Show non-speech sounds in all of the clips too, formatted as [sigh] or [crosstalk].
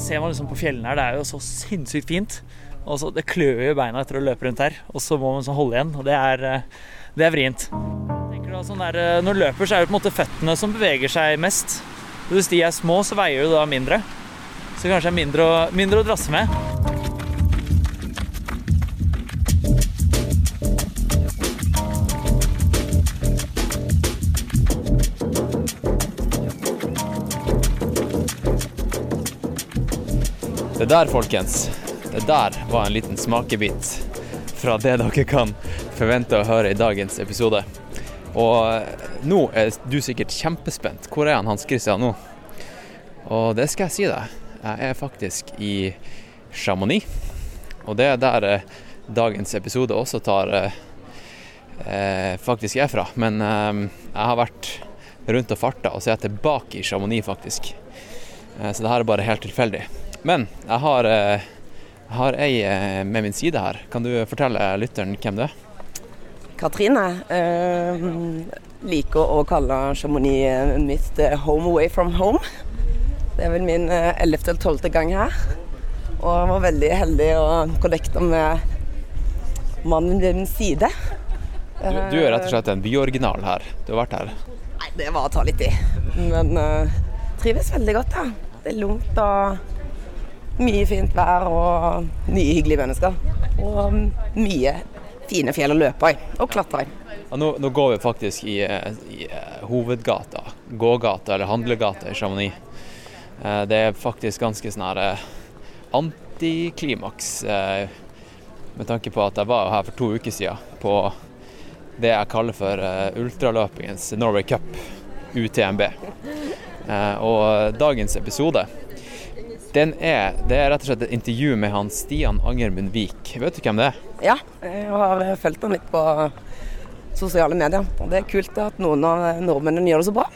ser man liksom på fjellene her, det er jo så sinnssykt fint. Og så, Det klør jo beina etter å løpe rundt her, og så må man så holde igjen. og Det er, eh, det er vrient. Da, sånn der, eh, når du løper, så er det på en måte føttene som beveger seg mest. Hvis de er små, så veier du da mindre. Så kanskje er mindre å, mindre å drasse med. Der, folkens, det der var en liten smakebit fra det dere kan forvente å høre i dagens episode. Og nå er du sikkert kjempespent. Hvor er han Hans Christian nå? Og det skal jeg si deg. Jeg er faktisk i Chamonix. Og det er der eh, dagens episode også tar eh, eh faktisk er fra. Men eh, jeg har vært rundt og farta, og så er jeg tilbake i Chamonix, faktisk. Eh, så det her er bare helt tilfeldig. Men jeg har, eh, jeg har ei eh, med min side her. Kan du fortelle lytteren hvem du er? Katrine eh, liker å kalle Chamonix mitt home away from home. Det er vel min ellevte eller tolvte gang her. Og jeg var veldig heldig å connecte med mannen ved min side. Du, du, er rett og slett en byoriginal her. Du har vært her? Nei, det var å ta litt i. Men uh, trives veldig godt da. Det er lungt og mye fint vær og mye hyggelige mennesker. Og mye fine fjell å løpe i og klatre i. Ja, nå, nå, går vi faktisk i, i uh, hovedgata, gågata eller handlegata i Chamonix. Uh, det er faktisk ganske sånn her uh, antiklimaks med tanke på at jeg var her for to uker siden på det jeg kaller for ultraløpingens Norway Cup, UTMB. og dagens episode den er, det er rett og slett et intervju med han Stian Angermund Vik. Vet du hvem det er? Ja, jeg har fulgt han litt på sosiale medier. Og Det er kult at noen av nordmennene gjør det så bra.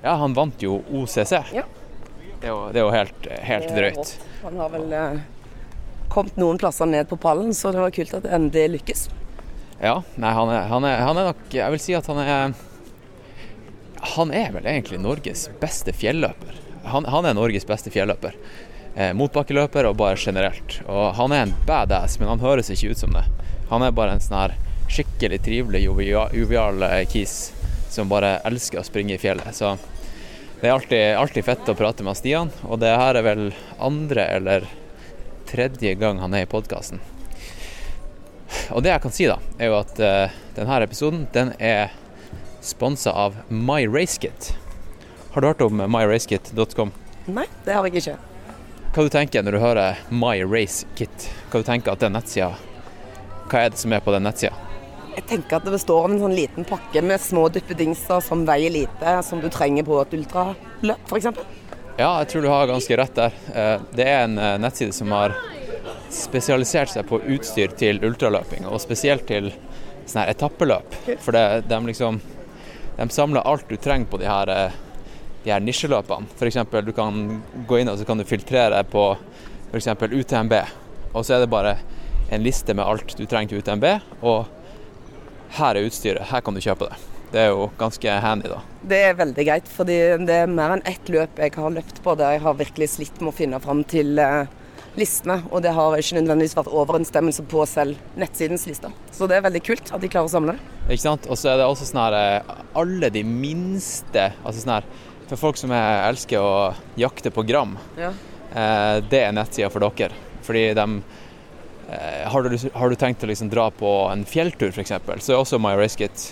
Ja, han vant jo OCC. Ja. Det er jo, det er jo helt, helt drøyt. Han har vel eh, kommet noen plasser ned på pallen, så det var kult at det lykkes. Ja, nei, han er, han, er, han er nok Jeg vil si at han er Han er vel egentlig Norges beste fjelløper. Han, han er Norges beste fjelløper motbakkeløper og bare generelt. Og han er en badass, men han høres ikke ut som det. Han er bare en sånn her skikkelig trivelig, jovial eh, kis som bare elsker å springe i fjellet. Så det er alltid, alltid fett å prate med Stian, og det her er vel andre eller tredje gang han er i podkasten. Og det jeg kan si, da, er jo at uh, denne episoden den er sponsa av MyRacekit. Har du hørt om myracekit.com? Nei, det har jeg ikke. Hva du tenker når du hører My Race Kit? Hva du tenker at den nettsida Hva er det som er på den nettsida? Jeg tenker at det består av en sånn liten pakke med små duppedingser som veier lite, som du trenger på et ultraløp f.eks. Ja, jeg tror du har ganske rett der. Eh, det er en eh, nettside som har spesialisert seg på utstyr til ultraløping, og spesielt til sånne etappeløp. For det, de liksom de samler alt du trenger på de her eh, de her nisjeløpene. F.eks. du kan gå inn og så kan du filtrere på f.eks. UTMB. Og så er det bare en liste med alt du trenger til UTMB, og her er utstyret. Her kan du kjøpe det. Det er jo ganske handy, da. Det er veldig greit, fordi det er mer enn ett løp jeg har løpt på der jeg har virkelig slitt med å finne fram til uh, listene. Og det har ikke nødvendigvis vært overensstemmelse på selv nettsidens lister. Så det er veldig kult at de klarer å samle det. Ikke sant. Og så er det også sånn her eh, Alle de minste altså sånn her for folk som elsker å jakte på gram, ja. eh, det er nettsida for dere. Fordi de eh, har, du, har, du, tenkt å liksom dra på en fjelltur f.eks., så er også MyRaceKit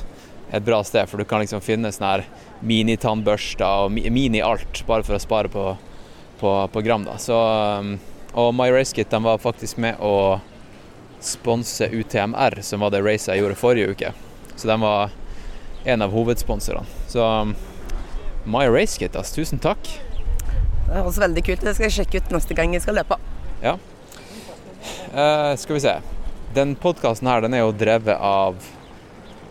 et bra sted. For du kan liksom finne sånne her minitannbørster og mini-alt, bare for å spare på, på, på gram. da. Så, um, og MyRaceKit var faktisk med å sponse UTMR, som var det racet jeg gjorde forrige uke. Så de var en av hovedsponsorene. Så um, My Race Kit, altså. Tusen takk. Det høres veldig kult ut. Det skal jeg sjekke ut neste gang jeg skal løpe. Ja. Uh, skal vi se. Den podkasten her, den er jo drevet av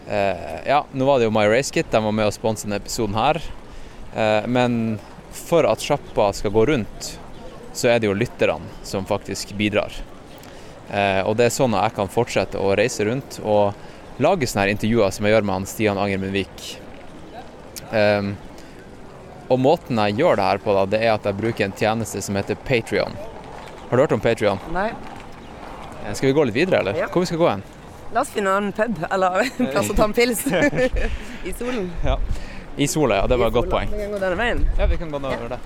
uh, Ja, nå var det jo My Race Kit. De var med å sponse denne episoden her. Uh, men for at sjappa skal gå rundt, så er det jo lytterne som faktisk bidrar. og det er sånn at jeg kan fortsette å reise rundt og lage sånne her intervjuer som jeg gjør med han Stian Anger Munvik. Um, Og måten jeg gjør det her på, da, det er at jeg bruker en tjeneste som heter Patrion. Har du hørt om Patrion? Nei. Skal vi gå litt videre, eller? Ja. Hvor vi skal gå hen? La oss finne en pub, eller en plass å ta en pils. [laughs] I solen. I sola, ja. Det var et godt poeng. Vi kan gå denne veien. Ja, vi kan gå nedover det.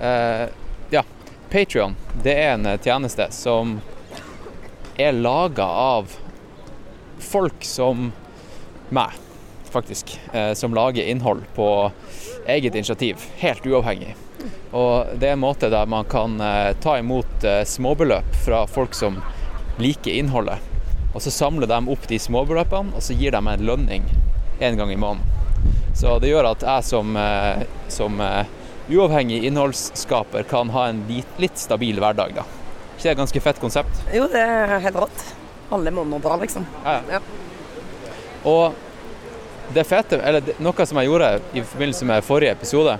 Uh, ja, Patrion, det er en eh, tjeneste som er laga av folk som meg, faktisk. Uh, som lager innhold på eget initiativ, helt uavhengig. Og det er en måte der man kan eh, ta imot eh, småbeløp fra folk som liker innholdet. Og så samler de opp de småbeløpene, og så gir de en lønning en gang i måneden. Så det gjør at jeg som, eh, som uavhengig innholdsskaper kan ha en litt, litt stabil hverdag, da. Ikke det et ganske fett konsept? Jo, det er helt rått. Alle måneder bra, liksom. Ja, Ja. Og det fete, eller noe som jeg gjorde i forbindelse med forrige episode,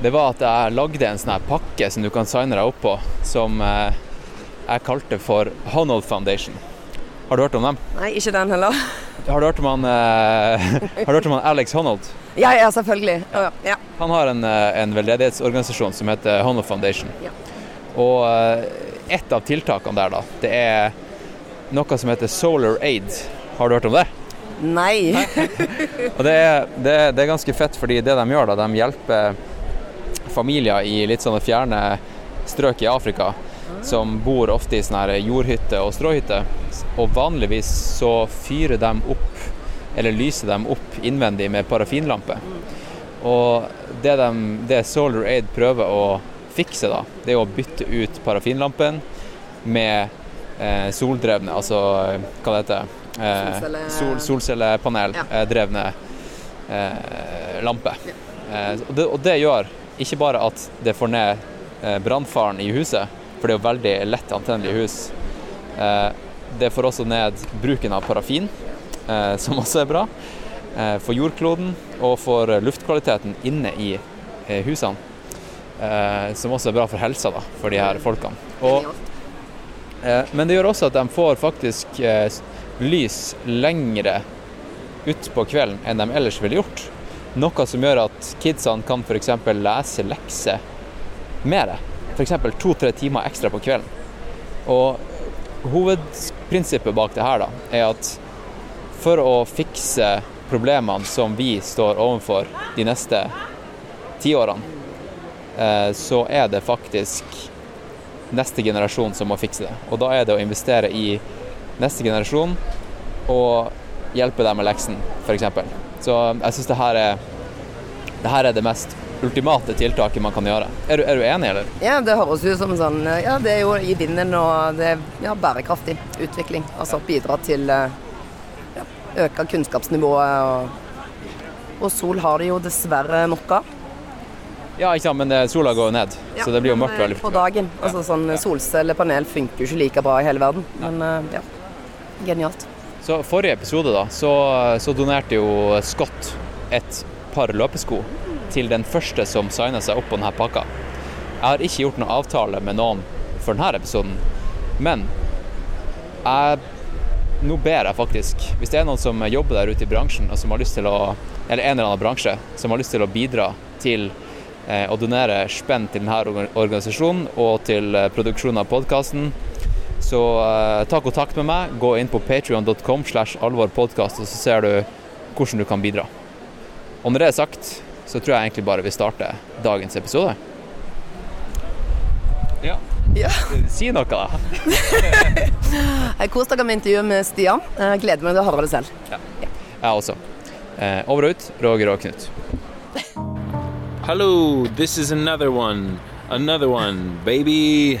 det var at jeg lagde en sånn her pakke som du kan signe deg opp på, som eh, jeg kalte for Honnold Foundation. Har du hørt om dem? Nei, ikke den heller. Har du hørt om han, eh, [laughs] har du hørt om han Alex Honnold? Ja, ja, selvfølgelig. Ja. ja. Han har en, eh, en veldedighetsorganisasjon som heter Honnold Foundation. Ja. Og eh, et av tiltakene der, da, det er noe som heter Solar Aid. Har du hørt om det? Nei. [laughs] Og det er, det, det er ganske fett, fordi det de gjør, da, de hjelper familier i litt sånne fjerne strøk i Afrika, som bor ofte i sånne jordhytter og stråhytter. Og vanligvis så fyrer de opp, eller lyser de opp innvendig med parafinlampe. Og det, de, det Solar Aid prøver å fikse, da, det er å bytte ut parafinlampen med eh, soldrevne, altså eh, hva det heter Solcelle- sol, solcellepanel Ja. eh, drevne eh, lamper. Eh, og, det, og det gjør ikke bare at det får ned eh, brannfaren i huset, for det er jo veldig lett antennelig hus. Eh, det får også ned bruken av parafin, eh, som også er bra eh, for jordkloden og for luftkvaliteten inne i eh, husene. Eh, som også er bra for helsa da, for de her folkene. Og, eh, men det gjør også at de får faktisk eh, lys lengre utpå kvelden enn de ellers ville gjort. Noe som gjør at kidsene kan f.eks. lese lekser mer. F.eks. to-tre timer ekstra på kvelden. Og hovedprinsippet bak det her da, er at for å fikse problemene som vi står overfor de neste tiårene, eh, så er det faktisk neste generasjon som må fikse det. Og da er det å investere i neste generasjon og hjelpe dem med leksen, f.eks. Så jeg syns det her er det her er det mest ultimate tiltaket man kan gjøre. Er du, er du enig, eller? Ja, det høres ut som sånn Ja, det er jo i vinden, og det er ja, bærekraftig utvikling. Altså bidra til eh, ja, øke kunnskapsnivået. Og, og sol har det jo dessverre nok av. Ja, ikke sant, men det, sola går jo ned, Ja, så det blir jo mørkt veldig. Ja, På dagen. Altså sånn Solcellepanel funker jo ikke like bra i hele verden. Men eh, ja, genialt. Så forrige episode da, så, så donerte jo Scott et par løpesko til den første som signa seg opp på denne pakka. Jeg har ikke gjort noen avtale med noen for denne episoden, men jeg, nå ber jeg faktisk, hvis det er noen som jobber der ute i bransjen, og som har lyst til å, eller en eller annen bransje, som har lyst til å bidra til eh, å donere spenn til denne organisasjonen og til eh, produksjonen av podkasten, så eh, ta kontakt med meg. Gå inn på patreon.com slash alvorpodkast, og så ser du hvordan du kan bidra. Og når det er sagt, så tror jeg egentlig bare vi starter dagens episode. Ja. Ja. [laughs] Si noe, da. [laughs] Jeg koser dere med intervjuet med Stian. Jeg gleder meg til å høre det selv. Jeg også. Eh, over og ut, Roger og Knut. Hello, this is another one. Another one, baby.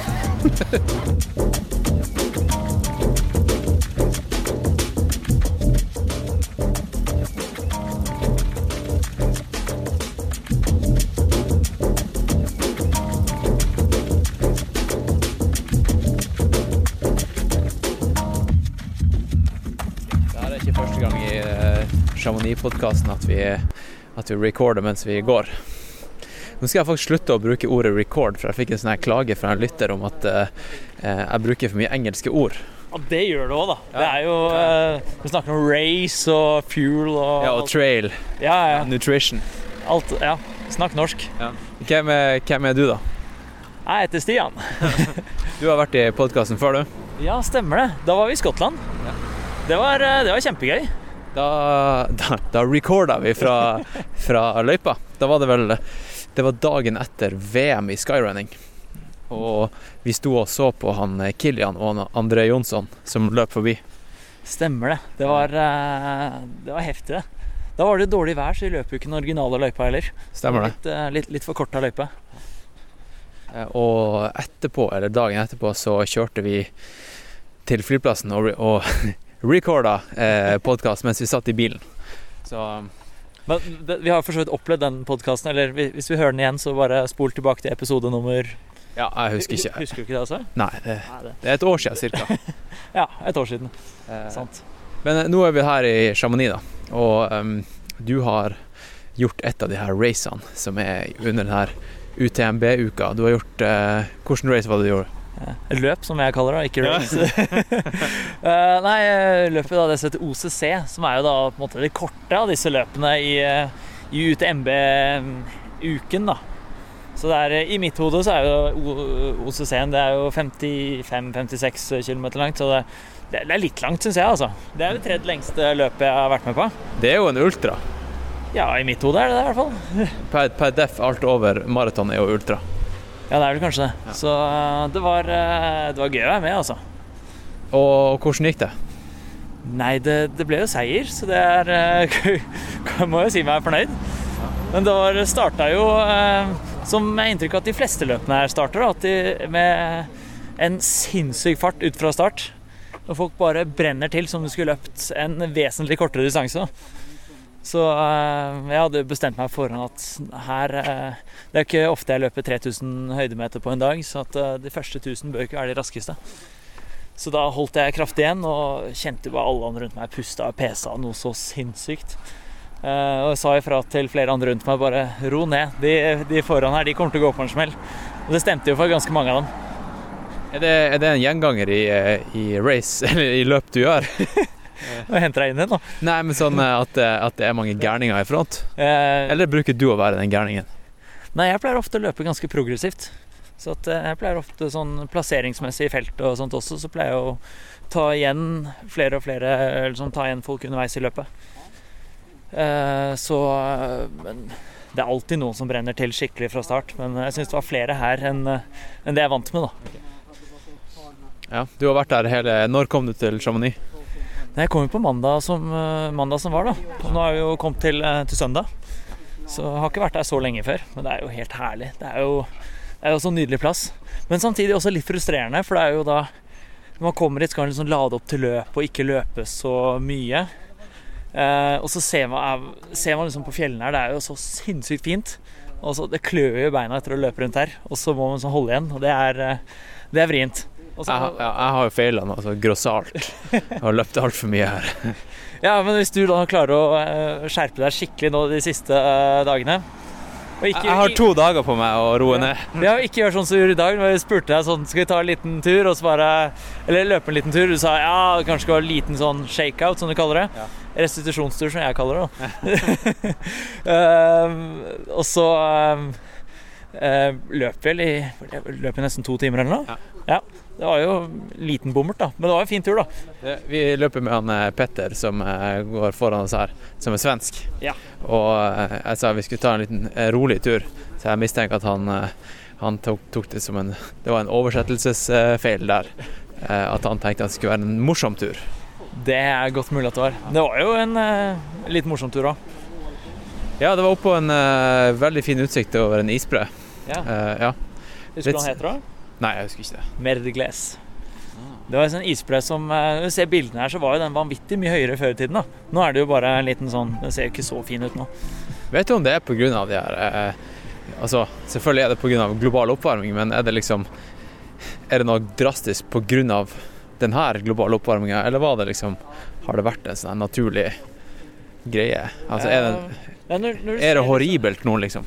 [laughs] Eh, Chamonix-podkasten at, vi, at vi recorder mens vi går. Nå skal jeg faktisk slutte å bruke ordet 'record', for jeg fikk en sånn her klage fra en lytter om at eh, eh, jeg bruker for mye engelske ord. Ja, det gjør det òg, da. Det er jo eh, Vi snakker om race og fuel og Ja, og trail, Ja, ja. nutrition. Alt, ja. Snakk norsk. Hvem er, hvem er du, da? Jeg heter Stian. [laughs] [laughs] Du har vært i podkasten før, du. Ja, stemmer det. Da var vi i Skottland. Det, var, eh, det var kjempegøy. Da, da, da recorda vi fra, [laughs] fra løypa. Da var det vel Det var dagen etter VM i skyrunning. Og vi sto og så på han eh, Kilian og han André Jonsson som løp forbi. Stemmer det. Det var, eh, det var heftig, det. Da var det dårlig vær, så vi løp jo ikke den originale løypa heller. Stemmer det. Litt, eh, litt, litt forkorta løype. Og etterpå, eller dagen etterpå, så kjørte vi til flyplassen og, og [laughs] recorda eh, podkast mens vi satt i bilen. Så Men det, vi har for så vidt opplevd den podkasten, eller vi- hvis vi hører den igjen, så bare spol tilbake til episode nummer ja, jeg husker ikke. Husker du ikke det altså? Nei, det, det. er et år siden cirka. [laughs] Ja, et år siden. Eh, Sant. Men eh, nå er vi her i Chamonix, da. Og um, du har gjort et av de her racene som er under den her UTMB-uka. Du har gjort uh, Hvilket race var det du gjorde? Et løp, som jeg kaller det, ikke race. Ja. [laughs] nei, eh, løpet da, det som heter OCC, som er jo da på en måte det korte av disse løpene i, eh, i UTMB-uken, da. Så det er, eh, i mitt hode så er jo OCC-en det er jo 55-56 km langt, så det, det er litt langt, syns jeg, altså. Det er det tredje lengste løpet jeg har vært med på. Det er jo en ultra. Ja, i mitt hode er det det, i hvert fall. Per, per def alt over maraton er jo ultra. Ja, det er vel kanskje det. Så eh, det var, eh, det var gøy å være med, altså. Og hvordan gikk det? Nei, det, det ble jo seier, så det er [laughs] Jeg Må jo si meg fornøyd. Men det var starta jo eh, som jeg inntrykk av at de fleste løpene her starter, at de, med en sinnssyk fart ut fra start. Og folk bare brenner til som om de skulle løpt en vesentlig kortere distanse. Så eh, jeg hadde bestemt meg foran forhånd at her eh, Det er ikke ofte jeg løper 3000 høydemeter på en dag, så at eh, de første 1000 bør ikke være de raskeste. Så da holdt jeg kraftig igjen og kjente bare alle andre rundt meg pusta og pesa noe så sinnssykt. Uh, og jeg sa ifra til flere andre rundt meg bare ro ned. De, de foran her de kommer til å gå på en smell. Og det stemte jo for ganske mange av dem. Er det, er det en gjenganger i, i race, [laughs] eller i løp du gjør? [laughs] [laughs] Og henter deg inn igjen, da. Nei, men sånn eh, at, det- at det er mange gærninger i front? Eh, Eller bruker du å være den gærningen? Nei, jeg pleier ofte å løpe ganske progressivt. Så at eh, jeg pleier ofte sånn plasseringsmessig i feltet og sånt også, så pleier jeg å ta igjen flere og flere Eller sånn ta igjen folk underveis i løpet. Eh, så eh, Men det er alltid noen som brenner til skikkelig fra start. Men jeg syns det var flere her eh, enn det jeg er vant med, da. Ja, du har vært der hele Når kom du til Chamonix? Jeg kom jo på mandag som, eh, mandag som var, da. Nå har vi jo kommet til, eh, til søndag. Så jeg har ikke vært der så lenge før. Men det er jo helt herlig. Det er jo, det er jo så nydelig plass. Men samtidig også litt frustrerende, for det er jo da Når man kommer hit, skal man liksom lade opp til løp og ikke løpe så mye. Eh, og så ser man, ser man liksom på fjellene her, det er jo så sinnssykt fint. Og så, det klør jo beina etter å løpe rundt her, og så må man sånn holde igjen. Og det er, eh, det er vrient. Og jeg, Jeg, har- jeg har jo feila noe altså, grossalt. Jeg har løpt altfor mye her. [laughs] Ja, men hvis du da klarer å eh, skjerpe deg skikkelig nå de siste eh, dagene og ikke, Jeg har to dager på meg å roe ned. Ja, ikke gjør sånn som du gjorde i dag. Jeg spurte deg sånn, skal vi ta en liten tur, og så bare Eller løpe en liten tur. Du sa ja, kanskje skal ha en liten sånn shakeout, som du kaller det. Ja. Restitusjonstur, som jeg kaller det. [laughs] [laughs] Ehm, og så um, løp vel i jeg løp i nesten to timer eller noe. Ja. ja. Det var jo en liten bommert, da. Men det var en fin tur, da. Vi løper med han eh, Petter som eh, går foran oss her, som er svensk. Ja. Og eh, jeg sa vi skulle ta en liten rolig tur, så jeg mistenker at han, han tok, tok det som en Det var en oversettelsesfeil der. At han tenkte at det skulle være en morsom tur. Det er godt mulig at det var. Det var jo en litt morsom tur òg. Ja, det var oppå en veldig fin utsikt over en isbre. Ja. Uh, ja. Husker du hva han heter da? Nei, jeg husker ikke det. Merdegles. Det var en sånn isbre som eh, Når du ser bildene her, så var jo den vanvittig mye høyere før i tiden. da Nå er det jo bare en liten sånn Den ser jo ikke så fin ut nå. Vet du om det er pga. de her eh, Altså, selvfølgelig er det pga. global oppvarming, men er det liksom Er det noe drastisk pga. denne globale oppvarminga, eller var det liksom Har det vært en sånn naturlig greie? Altså, er det, er det horribelt nå, liksom?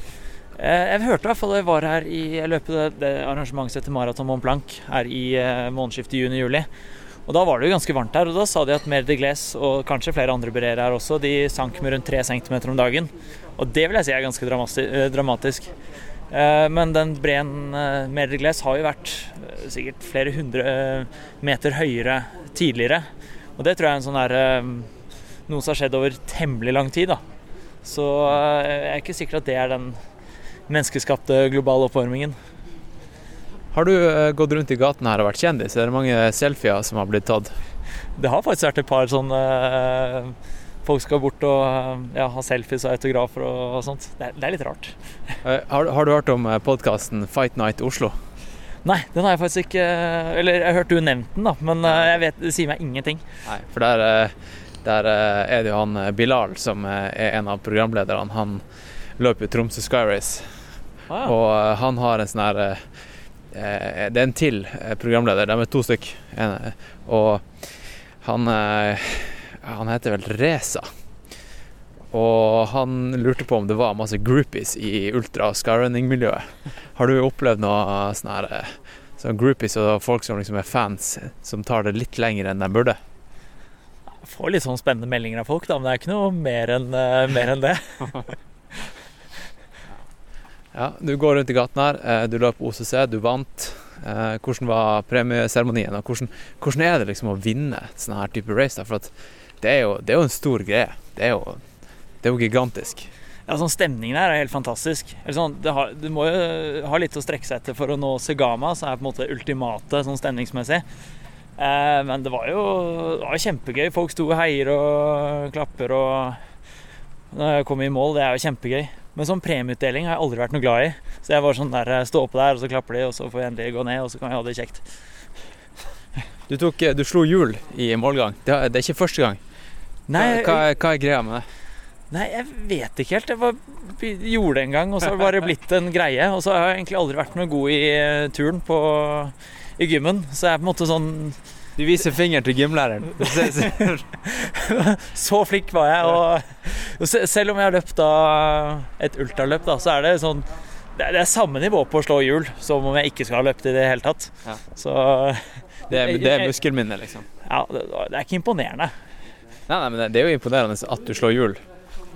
Eh, Jeg hørte i hvert fall jeg var her i løpet av det arrangementet etter Maraton Mont Blanc her i eh, månedsskiftet juni-juli. Og Da var det jo ganske varmt her, og da sa de at Mer de Glace og kanskje flere andre berere her også, de sank med rundt 3 cm om dagen. Og det vil jeg si er ganske eh, dramatisk. Men den breen Mer de Glace har jo vært sikkert flere hundre meter høyere tidligere. Og det tror jeg er en sånn eh, noe som har skjedd over temmelig lang tid. da. Så jeg er ikke sikker at det er den menneskeskapte globale oppvarmingen. Har du eh, gått rundt i gaten her og vært kjendis? Er det mange selfier som har blitt tatt? Det har faktisk vært et par sånne eh, Folk skal bort og eh, ja, ha selfies og autografer og, sånt. Det er, det er litt rart. Har, har du hørt om podkasten Fight Night Oslo? Nei, den har jeg faktisk ikke Eller jeg har hørt du nevnt den, da, men jeg vet, det sier meg ingenting. Nei, for der, der er det jo han Bilal som er en av programlederne. Han løper Tromsø Sky Race. Ah, ja. Og eh, han har en sånn her eh, eh, Det er en til eh, programleder, de er to stykk. En, og han eh, Han heter vel Reza. Og han lurte på om det var masse groupies i ultra skyrunning-miljøet. Har du opplevd noe sånn her eh, sånn groupies og folk som liksom er fans, som tar det litt lenger enn de burde? Jeg får litt sånn spennende meldinger av folk, da, men det er ikke noe mer enn mer enn det. [laughs] Ja, du går rundt i gaten her, eh, du løp OCC, du vant. Eh, Hvordan var premieseremonien, og hvordan, hvordan er det liksom å vinne et sånn her type race? da? For det er, jo, det er jo en stor greie. Det er jo, det er jo gigantisk. Ja, sånn Stemningen her er helt fantastisk. Sånn, har, du må jo ha litt å strekke seg etter for å nå Segama, som er på en måte ultimate sånn stemningsmessig. Eh, men det var jo det var kjempegøy. Folk sto og heier og klapper og Når jeg kom i mål, det er jo kjempegøy. Men sånn premieutdeling har jeg aldri vært noe glad i. Så jeg var sånn der, stå oppe der, og så klapper de, og så får jeg endelig gå ned, og så kan vi ha det kjekt. Du, tok, eh, du slo hjul i målgang. Det, er- det er ikke første gang. Nei, hva, hva er greia med det? Nei, jeg vet ikke helt. Jeg var, gjorde det en gang, og så har det bare blitt en greie. Og så har jeg egentlig aldri vært noe god i eh, turn på, i gymmen. Så jeg er på en måte sånn Du viser fingeren til gymlæreren. Så flink var jeg. Og, selv om jeg har løpt et ultraløp, da, så er det sånn det er, det samme nivå på å slå hjul som om jeg ikke skal ha løpt i det hele tatt. Ja. Så Det er, det er muskelminne, liksom. ja, det, det er ikke imponerende. Nei, nei, men det, er jo imponerende at du slår hjul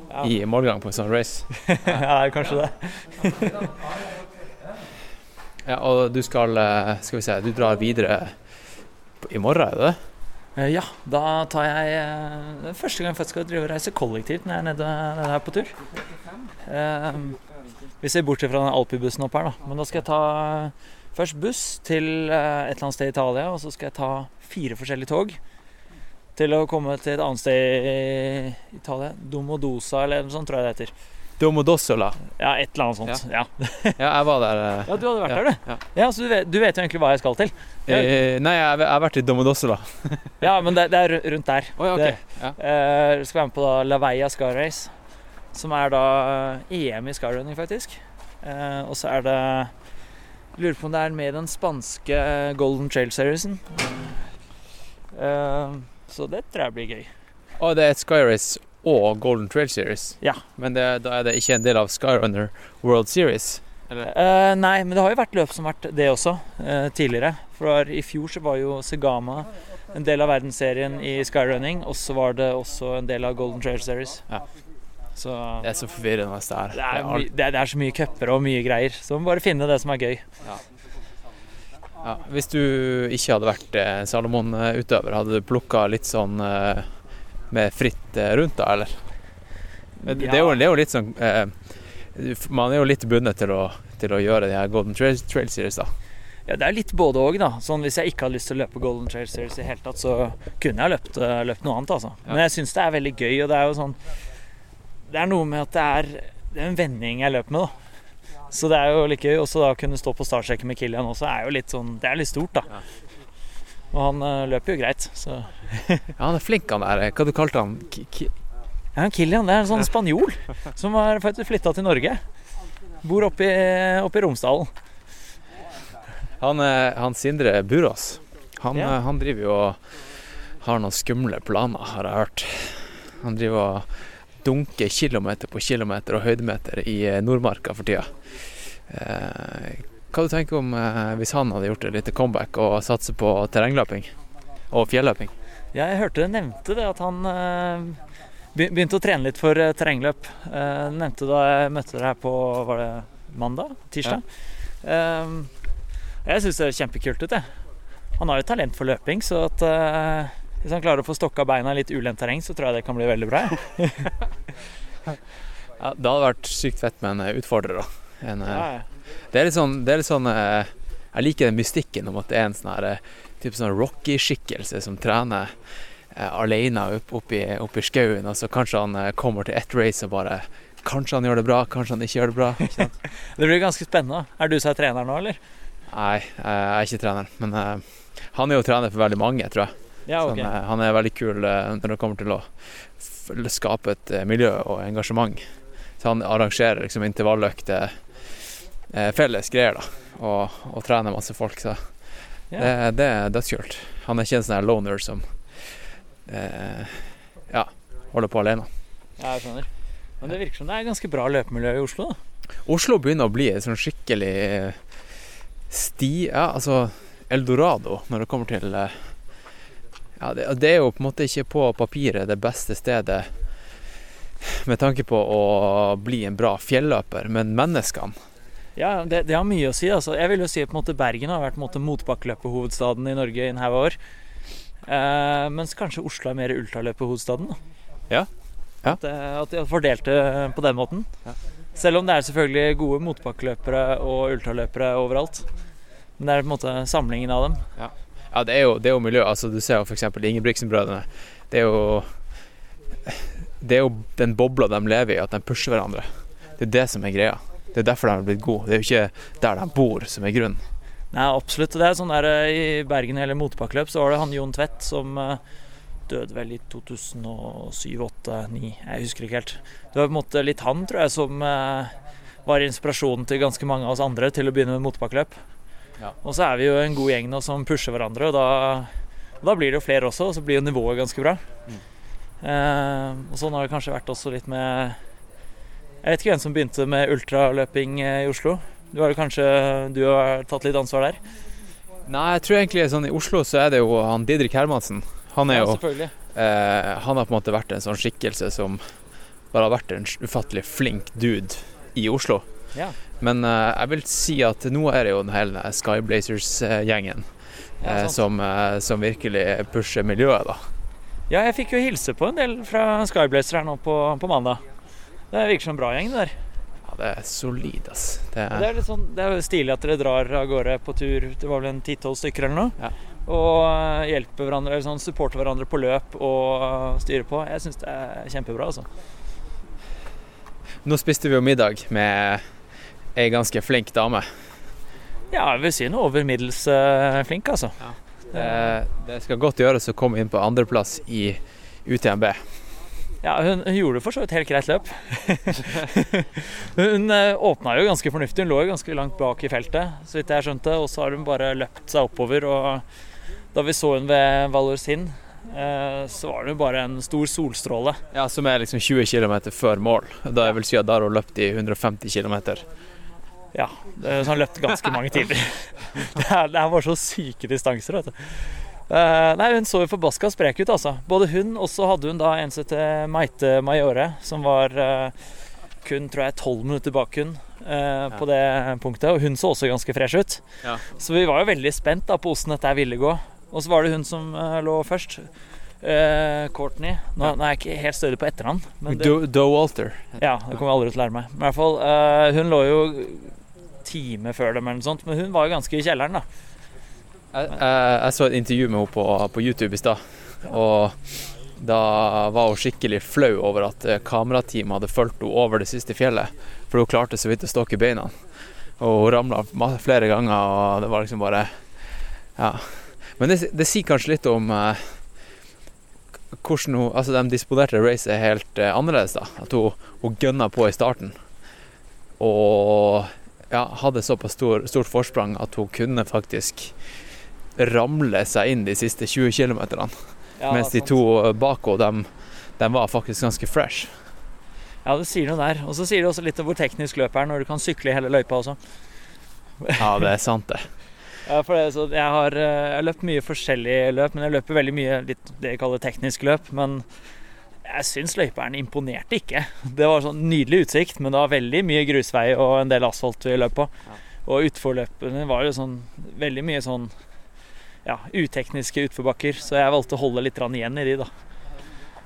Ja. i målgang på en sånn race. [laughs] ja, kanskje det. Ja, og du skal eh, Skal vi se, du drar videre i morgen, er det? Eh, Ja, da tar jeg eh, første gang jeg skal drive og reise kollektivt når jeg er nede, nede her på tur. Eh, Vi ser bort fra den Alpi-bussen opp her, da. Men da skal jeg ta først buss til et eller annet sted i Italia, og så skal jeg ta fire forskjellige tog til å komme til et annet sted i Italia. Domodosa eller noe sånt, tror jeg det heter. Domodossola. Ja, et eller annet sånt. Ja, Ja, [laughs] jeg var der. eh, ja du hadde vært ja, der, du. Ja. Ja, Så du vet, du vet jo egentlig hva jeg skal til. Ja. Eh, nei, jeg, jeg har vært i Domodossola. [laughs] Ja, men det, det er rundt der. Oh, ja, Det-. Ja. Eh, skal være med på da Veia Sky Race, som er da eh, EM i skyrunning, faktisk. Eh, og så er det Lurer på om det er med den spanske Golden Trail Seriesen. Eh, så det tror jeg blir gøy. Og det er et Sky Race og Golden Trail Series. Ja. Men det, da er det ikke en del av Skyrunner World Series. Eh, nei, men det har jo vært løp som har vært det også, uh, tidligere. For i fjor så var jo Segama en del av verdensserien i skyrunning, og så var det også en del av Golden Trail Series. Ja. Så Det er så forvirrende det er. Det er, my, det, er, det er så mye cuper og mye greier. Så man må bare finne det som er gøy. ja. Hvis du ikke hadde vært eh, Salomon-utøver, hadde du plukka litt sånn eh, med fritt eh, rundt da, eller? Det, det, er jo, det er jo litt sånn eh, Man er jo litt bundet til å, til å gjøre de her Golden Trail, Trail Series, da. Ja, Det er litt både òg, da. Sånn, hvis jeg ikke hadde lyst til å løpe Golden Trail Series i hele tatt, så kunne jeg løpt, eh, løpt noe annet, altså. Men jeg syns det er veldig gøy, og det er jo sånn Det er noe med at det er, det er en vending jeg løper med, da. Så det er jo like gøy. Også da å kunne stå på startstreken med Kilian også er jo litt sånn Det er litt stort, da. Ja. Og han eh, løper jo greit, så Ja, han er flink, han der. Hva du kalte han? Ki- Ja, Kilian det er en sånn spanjol som har faktisk flytta til Norge. Bor oppe i, oppe i Romsdalen. Han, eh, han Sindre Burås, han, Ja. eh, han driver jo og har noen skumle planer, har jeg hørt. Han driver og dunker kilometer på kilometer og høydemeter i eh, Nordmarka for tida. Eh, hva du tenker om eh, hvis han hadde gjort et lite comeback og satser på terrengløping og fjelløping? Jeg hørte det nevnte det at han eh, begynte å trene litt for eh, terrengløp. Eh, nevnte da jeg møtte deg her på var det mandag? Tirsdag? Ja. jeg syns det er kjempekult ut, jeg. Han har jo talent for løping, så at hvis han klarer å få stokka beina i litt ulendt terreng, så tror jeg det kan bli veldig bra. [laughs] Ja, det hadde vært sykt fett med en utfordrer, da. En, Ja, ja. Det er litt sånn, det er litt sånn Jeg liker den mystikken om at det er en sånn her eh, type sånn Rocky-skikkelse som trener eh, alene opp, i, i skauen, og så kanskje han eh, kommer til ett race og bare Kanskje han gjør det bra, kanskje han ikke gjør det bra. [laughs] Det blir ganske spennende. Er du som er trener nå, eller? Nei, eh, jeg er ikke trener, men eh, han er jo trener for veldig mange, tror jeg. Ja, Så ok. han, er- han er veldig kul eh, når det kommer til å skape et eh, miljø og engasjement. Så han arrangerer liksom intervalløkter, eh, felles greier, da, og, og trener masse folk. Så Ja. det, det er dødskult. Han er ikke en sånn loner som eh, ja, holder på alene. Ja, jeg skjønner. Men det virker som det er ganske bra løpemiljø i Oslo, da. Oslo begynner å bli et sånn skikkelig sti... Ja, altså Eldorado når det kommer til eh, Ja, det, det er jo på en måte ikke på papiret det beste stedet med tanke på å bli en bra fjelløper, men menneskene Ja, det, det har mye å si. Altså. Jeg vil jo si at måte, Bergen har vært måte, motbakkeløperhovedstaden i Norge i en haug år. Eh, mens kanskje Oslo er mer ultraløperhovedstaden. Ja. Ja. At, eh, at de har fordelt det på den måten. Ja. Selv om det er selvfølgelig gode motbakkeløpere og ultraløpere overalt. Men det er på en måte samlingen av dem. Ja, det er jo, det er jo miljø. Altså, du ser jo f.eks. Ingebrigtsen-brødrene. Det er jo Det er jo den bobla de lever i, at de pusher hverandre. Det er det som er greia. Det er derfor de har blitt gode. Det er jo ikke der de bor som er grunnen. Nei, absolutt. Det er sånn der eh, I Bergen eller motbakkeløp så var det han Jon Tvedt som eh, døde vel i 2007-2008-2009. Jeg husker ikke helt. Det var på en måte litt han, tror jeg, som eh, var inspirasjonen til ganske mange av oss andre til å begynne med motbakkeløp. Ja. Og så er vi jo en god gjeng nå som pusher hverandre, og da, og da blir det jo flere også, og så blir jo nivået ganske bra. Mm. Eh, og sånn har det kanskje vært også litt med Jeg vet ikke hvem som begynte med ultraløping eh, i Oslo. Du har kanskje du har tatt litt ansvar der? Nei, jeg tror egentlig sånn i Oslo så er det jo han Didrik Hermansen. Han er Ja, jo eh, Han har på en måte vært en sånn skikkelse som bare har vært en ufattelig flink dude i Oslo. Ja. Men eh, jeg vil si at nå er det jo den hele Skyblazers-gjengen Ja, eh, som, eh, som virkelig pusher miljøet, da. ja, jeg fikk jo hilse på en del fra Skyblazer her nå på, på mandag. Det virker som en bra gjeng, det der. Ja, det er solid, ass. Det Det er, er, litt sånn, det er jo stilig at dere drar av gårde på tur, det var vel en 10-12 stykker eller noe. Ja. Og eh, hjelper hverandre, eller sånn, supporter hverandre på løp og eh, styrer på. Jeg syns det er kjempebra, altså. nå spiste vi jo middag med ei ganske flink dame. Ja, jeg vil si noe over middels eh, flink, altså. Det, det skal godt gjøres å komme inn på andreplass i UTMB. Ja, hun, hun gjorde for så vidt helt greit løp. [laughs] hun uh, åpna jo ganske fornuftig. Hun lå jo ganske langt bak i feltet, så vidt jeg skjønte. Og så har hun bare løpt seg oppover. Og da vi så hun ved Valorsin, eh, så var det jo bare en stor solstråle. Ja, Som er liksom 20 km før mål. Da jeg vil si at har hun løpt i 150 km. Ja, så han løpte ganske mange timer. [laughs] det, her er bare så syke distanser, vet du. Eh, nei, Hun så jo forbaska sprek ut, altså. Både hun og så hadde hun da en som heter Maite Majore, som var uh, kun tror jeg tolv minutter bak hun eh, på det punktet. Og hun så også ganske fresh ut. Ja. Så vi var jo veldig spent da på hvordan dette ville gå. Og så var det hun som lå først. Eh, Courtney. Nå, Ja. nå er jeg ikke helt stødig på etternavn. Doe Do, Do Walter. ja, det kommer jeg aldri til å lære meg. Men i hvert fall, eh, hun lå jo time før dem eller noe sånt, men hun var jo ganske i kjelleren, da. Jeg, jeg, så et intervju med henne på, på YouTube i stad. Og da var hun skikkelig flau over at eh, kamerateamet hadde fulgt henne over det siste fjellet. For hun klarte så vidt å stokke beina. Og hun ramla flere ganger, og det var liksom bare Ja. Men det, det sier kanskje litt om eh, hvordan hun Altså, de disponerte racet helt eh, annerledes, da. At hun, hun gønna på i starten. Og ja, hadde såpass stor, stort forsprang at hun kunne faktisk ramle seg inn de siste 20 km. Ja, mens de to bak henne, de, de var faktisk ganske fresh. Ja, det sier noe der. Og så sier det også litt om hvor teknisk løpet er når du kan sykle i hele løypa også. Ja, det er sant, det. [laughs] Ja, for det, så jeg har eh, jeg har løpt mye forskjellige løp, men jeg løper veldig mye litt det jeg kaller teknisk løp. Men jeg syns løyperen imponerte ikke. Det var sånn nydelig utsikt, men det var veldig mye grusvei og en del asfalt vi løp på. Og utforløpene var jo sånn veldig mye sånn ja, utekniske utforbakker, så jeg valgte å holde litt igjen i de, da.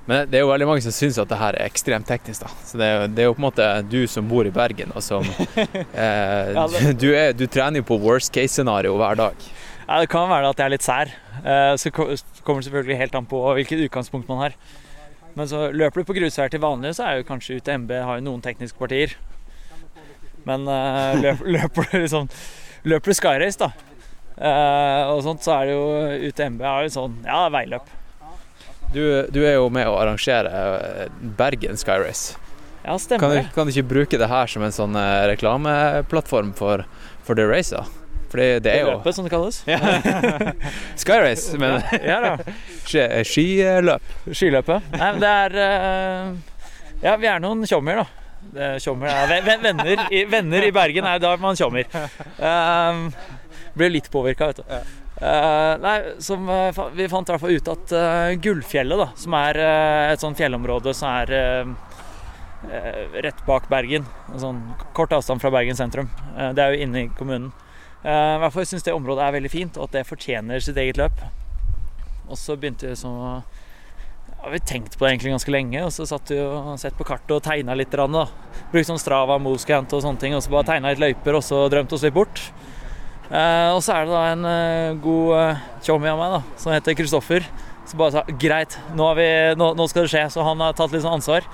Men det er jo veldig mange som syns at det her er ekstremt teknisk. da. Så det er, jo, det er jo på en måte du som bor i Bergen, og som [laughs] eh, du, er, du trener jo på worst case-scenario hver dag. Ja, Det kan være at jeg er litt sær. Eh, Så kommer det selvfølgelig helt an på hvilket utgangspunkt man har. Men så løper du på grusveier til vanlig, så er jo kanskje UTMB har jo noen tekniske partier. Men eh, løper, [laughs] løper du liksom Løper du skyrace, da, og sånt, så er det jo UTMB er jo sånn Ja, veiløp. Du, du er jo med å arrangere eh, Bergen Sky Race. Ja, stemmer Kan du, kan du ikke bruke det her som en sånn eh, reklameplattform for, for the race? da? Fordi det er jo Løpet, som det kalles. [laughs] Sky Race, men [laughs] Ja ski- skiløp. Skiløpet. Nei, men det er eh, Ja, vi er noen tjommier, da. Det er er venner, i, venner i Bergen er da man tjommier. Um, [laughs] blir litt påvirka, vet du. Eh, nei, som, eh, vi fant i hvert fall ut at uh, Gullfjellet, da, som er uh, et sånt fjellområde som er rett bak Bergen, sånn kort avstand fra Bergen sentrum, det er jo inne i kommunen. I hvert fall syns det området er veldig fint, og at det fortjener sitt eget løp. Og så begynte vi sånn å ja, vi tenkt på det egentlig ganske lenge, og så satt vi og sett på kartet og tegna litt. Brukte Brukt sånn Strava, Moscant og sånne ting, og så bare tegna litt løyper og så drømte oss litt bort. Eh, og så er det da en eh, god tjommi av meg da, som heter Kristoffer, som bare sa greit, nå, har vi, nå, nå skal det skje. Så han har tatt litt sånn ansvar.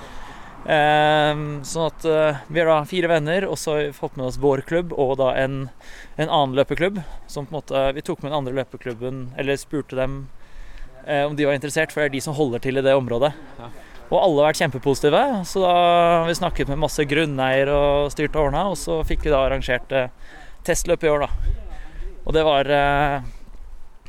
Eh, sånn at eh, vi er da fire venner, og så har vi fått med oss vår klubb og da en, en annen løpeklubb. Som på en måte, Vi tok med den andre løpeklubben, eller spurte dem eh, om de var interessert, for det er de som holder til i det området. Og alle har vært kjempepositive, så da har vi snakket med masse grunneier og styrt og ordna, og så fikk vi da arrangert eh, testløp i år, da. Og det var eh,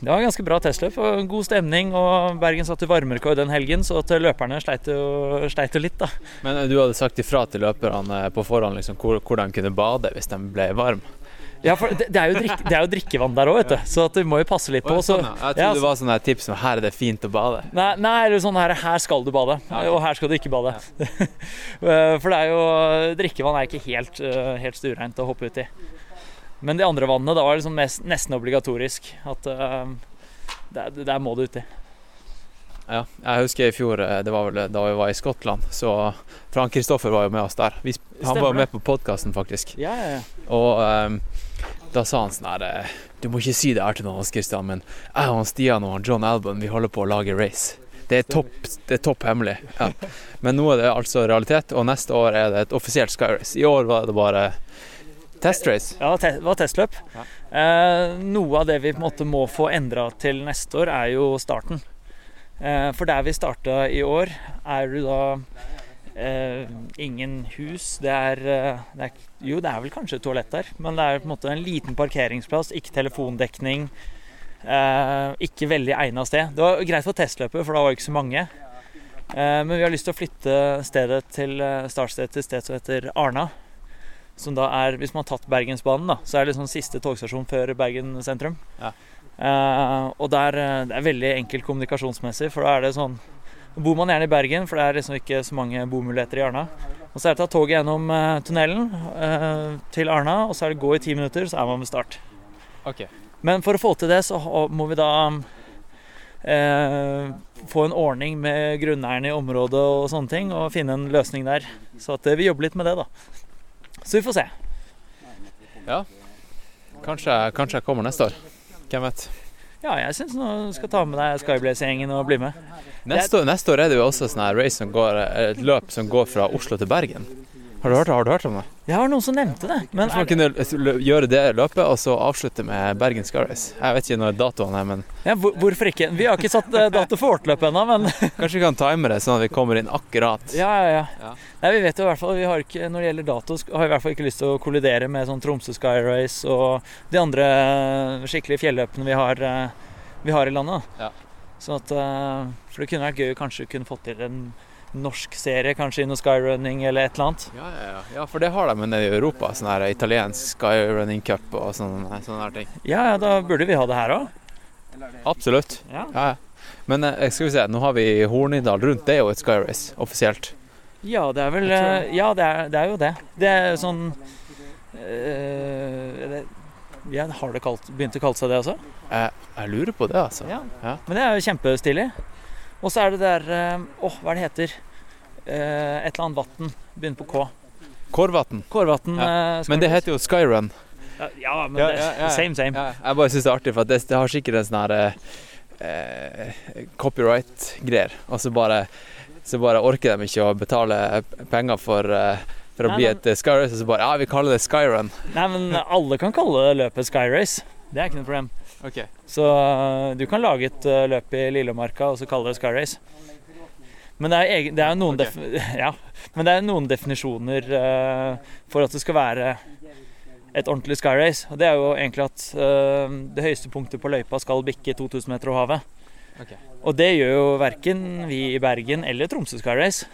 det var ganske bra testløp og god stemning. Og Bergen satte varmerekord den helgen, så at løperne sleit jo, sleit jo litt, da. Men eh, du hadde sagt ifra til løperne på forhånd liksom, hvor, de kunne bade hvis de ble varme? Ja, for det, er, jo drikk, det er jo drikkevann der òg, vet du. Så at du må jo passe litt på. Så, sånn. Jeg trodde ja, det var sånne tips som her er det fint å bade. Nei, nei eller sånn her, her skal du bade, og her skal du ikke bade. [laughs] Eh, For det er jo Drikkevann er ikke helt, eh, helt stuereint å hoppe uti. Men de andre vannene, da var det liksom mest, nesten obligatorisk. At uh, der, der må du uti. Ja, jeg husker i fjor, eh, det var vel da vi var i Skottland, så Frank Kristoffer var jo med oss der. Vi, han var jo med på podkasten, faktisk. Ja, ja, ja. Og um, da sa han sånn her Du må ikke si det her til noen, Christian, men jeg og Stian og John Albon, vi holder på å lage race. Det er topp, det er topp hemmelig. Ja. Men nå er det altså realitet, og neste år er det et offisielt Skyrace. I år var det bare testrace. Ja, det var testløp. Eh, noe av det vi på en måte må få endra til neste år, er jo starten. Eh, for der vi starta i år, er det da eh, ingen hus. Det er, eh, det er Jo, det er vel kanskje et toalett der, men det er på en måte en liten parkeringsplass, ikke telefondekning. Eh, ikke veldig egna sted. Det var greit for testløpet, for da var det ikke så mange. Eh, men vi har lyst til å flytte stedet til startstedet til et sted som heter Arna. Som da er, Hvis man har tatt Bergensbanen, da, så er det liksom siste togstasjon før Bergen sentrum. Ja. Uh, og der, eh, det er veldig enkelt kommunikasjonsmessig, for da er det sånn bor man gjerne i Bergen, for det er liksom ikke så mange bomuligheter i Arna. Og så er det å ta toget gjennom eh, tunnelen eh, til Arna, og så er det gå i ti minutter, så er man ved start. Okay. Men for å få til det, så må vi da eh, få en ordning med grunneierne i området og sånne ting, og finne en løsning der. Så at vi jobber litt med det, da. Så vi får se. Kanskje, kanskje jeg kommer neste år. Hvem vet. Ja, jeg syns du skal ta med deg Skyblaze-gjengen og bli med. Neste neste år er det jo også sånn race som går, et løp som går fra Oslo til Bergen. Har du hørt, har du hørt om det? Jeg har noen som nevnte det. Men Kanskje man kunne gjøre det løpet, og så avslutte med Bergen Sky Race. Jeg vet ikke når datoen er, men ja, hvorfor ikke? Vi har ikke satt eh, dato for vårt løp ennå, men [laughs] kanskje vi kan time det sånn at vi kommer inn akkurat. ja, ja, ja. Ja. Nei, vi vet jo i hvert fall vi har ikke, Når det gjelder dato, har vi i hvert fall ikke lyst til å kollidere med sånn Tromsø Sky Race og de andre eh, skikkelige fjelløpene vi har, eh, vi har i landet. Ja. Sånn at, For det kunne vært gøy å kanskje kunne fått til en norsk serie, kanskje i noe skyrunning eller et eller annet. Ja, ja, ja. ja, for det har de nede i Europa. Sånn her italiensk skyrunning cup og sånne, sånne her ting. Ja, ja, da burde vi ha det her òg. Absolutt. Ja. Ja, ja. Men eh, skal vi se, nå har vi Hornindal rundt. Det er jo et skyrace offisielt. ja, det er vel eh, Ja, det er, det er jo det. Det er sånn øh, det, ja, Har det kalt, begynt å kalle seg det også? Jeg, jeg lurer på det, altså. Ja. Ja. Men det er jo kjempestilig. Og så er det der eh, Åh, hva er det heter? Eh, et eller annet vann. Begynner på K. Kårvatn. Kårvatn. eh, Men det heter jo skyrun. ja, ja, men Ja, det, ja, ja. same, same. Ja, jeg bare syns det er artig, for at det, det har sikkert en sånn her eh, copyright-greier. Og så bare, så bare orker de ikke å betale penger for, eh, for å Nei, bli et skyrace, og så bare Ja, vi kaller det skyrun. Nei, men alle kan kalle løpet Sky Race. Det er ikke noe problem. Ok. Så øh, du kan lage et øh, løp i Lillemarka og så kalle det Sky Race. Men det er, egen, det er noen, okay. defi [laughs] ja, men det er noen definisjoner uh, for at det skal være et ordentlig Sky Race. Og det er jo egentlig at uh, det høyeste punktet på løypa skal bikke 2000 meter over havet. Okay. Og det gjør jo verken vi i Bergen eller Tromsø Sky Race.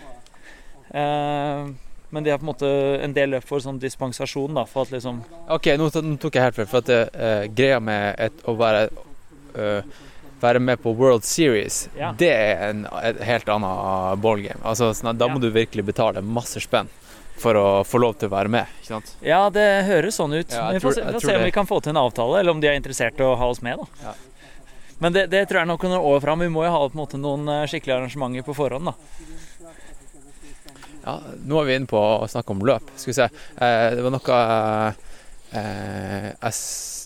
Eh, men de har på en måte en del løp for sånn dispensasjon, da, for at liksom OK, nå, tok jeg helt feil. For at eh, greia med et, å være uh, være med på World Series, Ja. det er en, et helt annet ballgame. Altså, sånn, da må Ja. du virkelig betale masse spenn for å få lov til å være med. Ikke sant? Ja, det høres sånn ut. Ja, vi får tror- se, om det. vi kan få til en avtale, eller om de er interessert i å ha oss med. da. Ja. Men det, det tror jeg nok noen år fram. Vi må jo ha på en måte noen eh, skikkelige arrangementer på forhånd. da. Ja, nå er vi inne på å snakke om løp. Skal vi se. Eh, det var noe eh, jeg,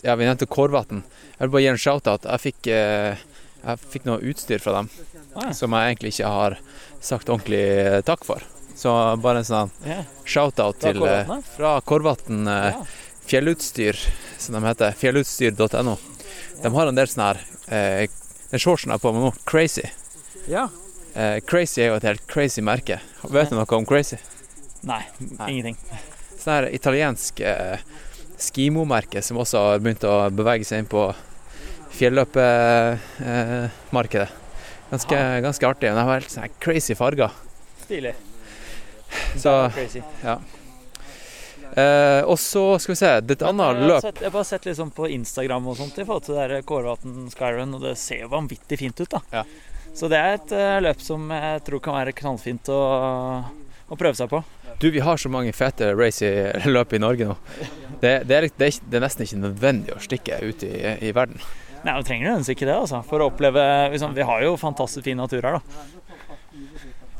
Ja, vi nevnte Kårvatn. Jeg vil bare gi en shout-out. Jeg fikk, eh, jeg fikk noe utstyr fra dem Ah, som jeg egentlig ikke har sagt ordentlig eh, takk for. Så bare en sånn Ja. shout-out til eh, fra Kårvatn eh, Ja. fjellutstyr, som de heter. Fjellutstyr.no. De har en del sånne her Den shortsen jeg har på meg nå, Crazy. ja. Eh, crazy er jo et helt crazy merke. Vet du noe om Crazy? Nei, Nei. ingenting. sånn her italiensk eh, skimo-merke som også har begynt å bevege seg inn på fjelløpemarkedet. Ganske, ganske artig. Men de har helt sånn crazy farger. Stilig. Så, crazy. ja. eh, og så skal vi se, det et annet løp. sett- Jeg har bare sett liksom på Instagram og sånt i forhold til Kårvatn Skyrun, og det ser jo vanvittig fint ut. da. Ja. Så det er et eh, løp som jeg tror kan være knallfint å, å prøve seg på. Du, vi har så mange fete race i [laughs] løp i Norge nå. Det, det, er, det, er, det er nesten ikke nødvendig å stikke ut i, i verden. Nei, Vi trenger nødvendigvis ikke det, altså. For å oppleve liksom, Vi har jo fantastisk fin natur her, da.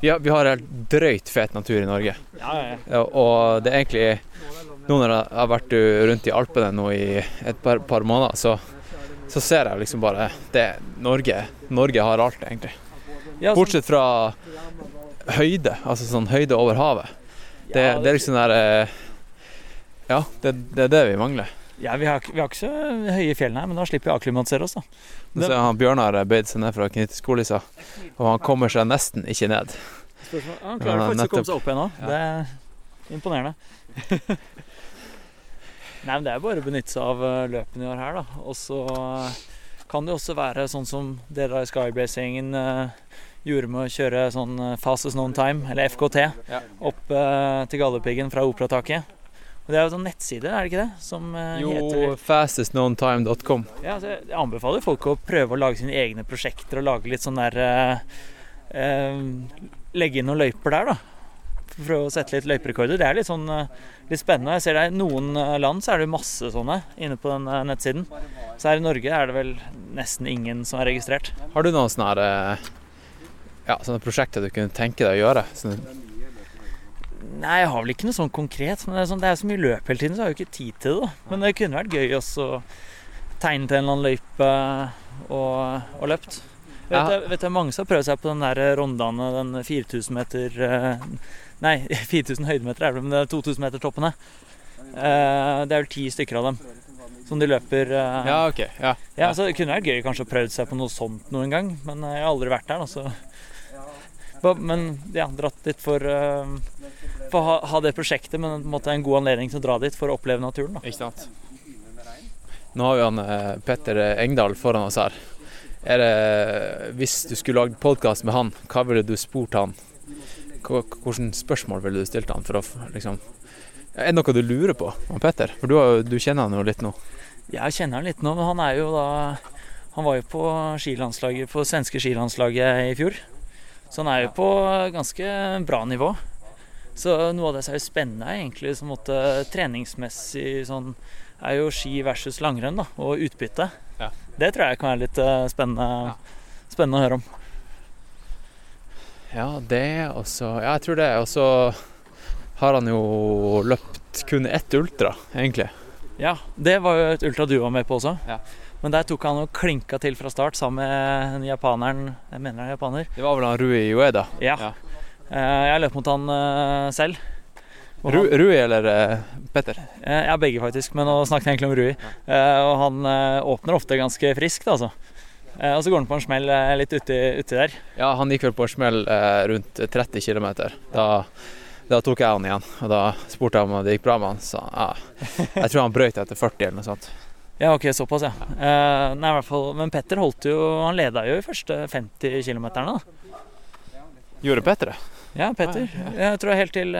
Ja, vi har helt drøyt fet natur i Norge. Ja, ja, ja. Ja, og det er egentlig Nå når jeg har vært rundt i Alpene nå i et par, par måneder, så, så ser jeg liksom bare det Norge, Norge har alt, egentlig. Bortsett fra høyde, altså sånn høyde over havet. Det, det er liksom der eh, Ja, det, det er det vi mangler. ja, vi, har, vi har ikke så høye fjellene her, men da slipper vi å akklimatisere oss, da. Så han Bjørnar bøyd seg ned fra Knytteskolissa, og han kommer seg nesten ikke ned. Han Ja, klarer faktisk å komme seg opp igjen nå. Ja. Det er imponerende. [laughs] Nei, men Det er bare å benytte seg av eh, løpene i år her. da. Og så eh, kan det også være sånn som dere i Skyblaze-gjengen eh, gjorde med å kjøre sånn Fastest Known Time, eller FKT, opp til Galdhøpiggen fra Operataket. Og Det er jo en sånn nettside, er det ikke det? Som Jo, heter fastestknowntime.com. ja, altså, Jeg anbefaler folk å prøve å lage sine egne prosjekter og lage litt sånn der eh, Legge inn noen løyper der, da. For å prøve å sette litt løyperekorder. Det er litt sånn eh, litt spennende. Jeg ser det I noen eh, land så er det masse sånne inne på den eh, nettsiden. Så her i Norge er det vel nesten ingen som er registrert. Har du noen sånne, her, ja, sånne prosjekter du kunne tenke deg å gjøre? Sånne, Nei, jeg har vel ikke noe sånn konkret. Men det er, sånn, det er så mye løp hele tiden, så jeg har jo ikke tid til det. Men det kunne vært gøy også å tegne til en eller annen løype og, og løpt. Vet Ja. du, vet jeg, mange som har prøvd seg på den der rondane, den 4000 meter Nei, [laughs] 4000 høydemeter er det, men det er 2000 meter toppene. Eh, det er vel ti stykker av dem som de løper. eh, ja, OK. Ja. ja, så Det kunne vært gøy kanskje å prøve seg på noe sånt noen gang, men eh, jeg har aldri vært der. da, så... Ba- Men ja, dratt dit for, eh, for å ha, ha det prosjektet, men på en måte en god anledning til å dra dit for å oppleve naturen. da. Ikke sant? Nå har vi han Petter Engdahl foran oss her. Er det, hvis du skulle lagd podkast med han, hva ville du spurt han Hvilke spørsmål ville du stilt han for å liksom Er det noe du lurer på om Petter? For du, du kjenner han jo litt nå. Jeg kjenner han litt nå, men han er jo da Han var jo på skilandslaget, på svenske skilandslaget i fjor. Så han er jo på ganske bra nivå. Så noe av det som er jo spennende, er egentlig som måtte treningsmessig sånn er jo ski versus langrenn da, og utbytte. Ja. Det tror jeg kan være litt eh, spennende, spennende å høre om. Ja, det og så Ja, jeg tror det. Og så har han jo løpt kun ett ultra, egentlig. Ja, det var jo et ultra du var med på også. Ja. Men der tok han og klinka til fra start sammen med den japaneren Jeg mener han er japaner. Det var vel han Rui Ueda. Ja. Ja. Eh, jeg løp mot han eh, selv. Ru, Rui eller eh, Petter? Ja, begge faktisk, men nå snakket jeg egentlig om Rui. Ja. og han åpner ofte ganske friskt, altså. Eh, og så går han på en smell eh, litt uti, uti der. Ja, han gikk vel på en smell eh, rundt 30 km. Da, da tok jeg han igjen, og da spurte jeg om det gikk bra med han. Så ja, jeg tror han brøyt etter 40 eller noe sånt. Ja, ok, såpass, ja. Eh, nei, i hvert fall, men Petter holdt jo Han leda jo i første 50 km, da. Gjorde Petter det? Ja, Petter. Jeg tror helt til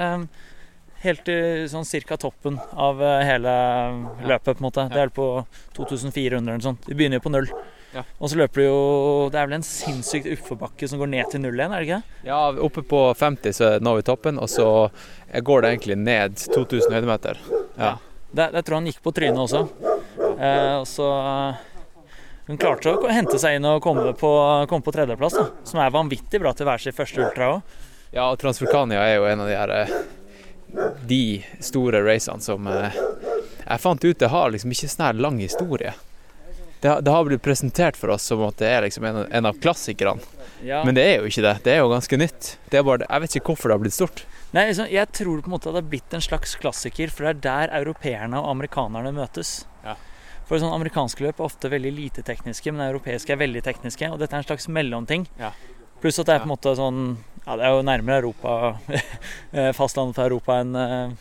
Helt til sånn cirka toppen av hele løpet, på en måte. Det er på 2400 eller noe sånt. De begynner jo på null. Ja. Og så løper du jo Det er vel en sinnssykt utforbakke som går ned til null igjen, er det ikke det? Ja, oppe på 50 så når vi toppen, og så går det egentlig ned 2000 høydemeter. Ja. Der, der tror jeg han gikk på trynet også. Eh, så Hun klarte å hente seg inn og komme på, komme på tredjeplass, da. Som er vanvittig bra til hver sin første ultra òg. Ja, og Transvulkania er jo en av de her eh, De store racene som eh, Jeg fant ut det har liksom ikke sånn her lang historie. Det, har- det har blitt presentert for oss som at det er liksom en, av- en av klassikerne, Ja. men det er jo ikke det. Det er jo ganske nytt. Det er bare, jeg vet ikke hvorfor det har blitt stort. Nei, liksom, jeg tror på en måte at det har blitt en slags klassiker, for det er der europeerne og amerikanerne møtes. Ja. For sånn Amerikanske løp er ofte veldig lite tekniske, men europeiske er veldig tekniske. Og dette er en slags mellomting. Ja. Pluss at det er på en måte sånn Ja, det er jo nærmere Europa, [laughs] eh, fastlandet for Europa enn eh,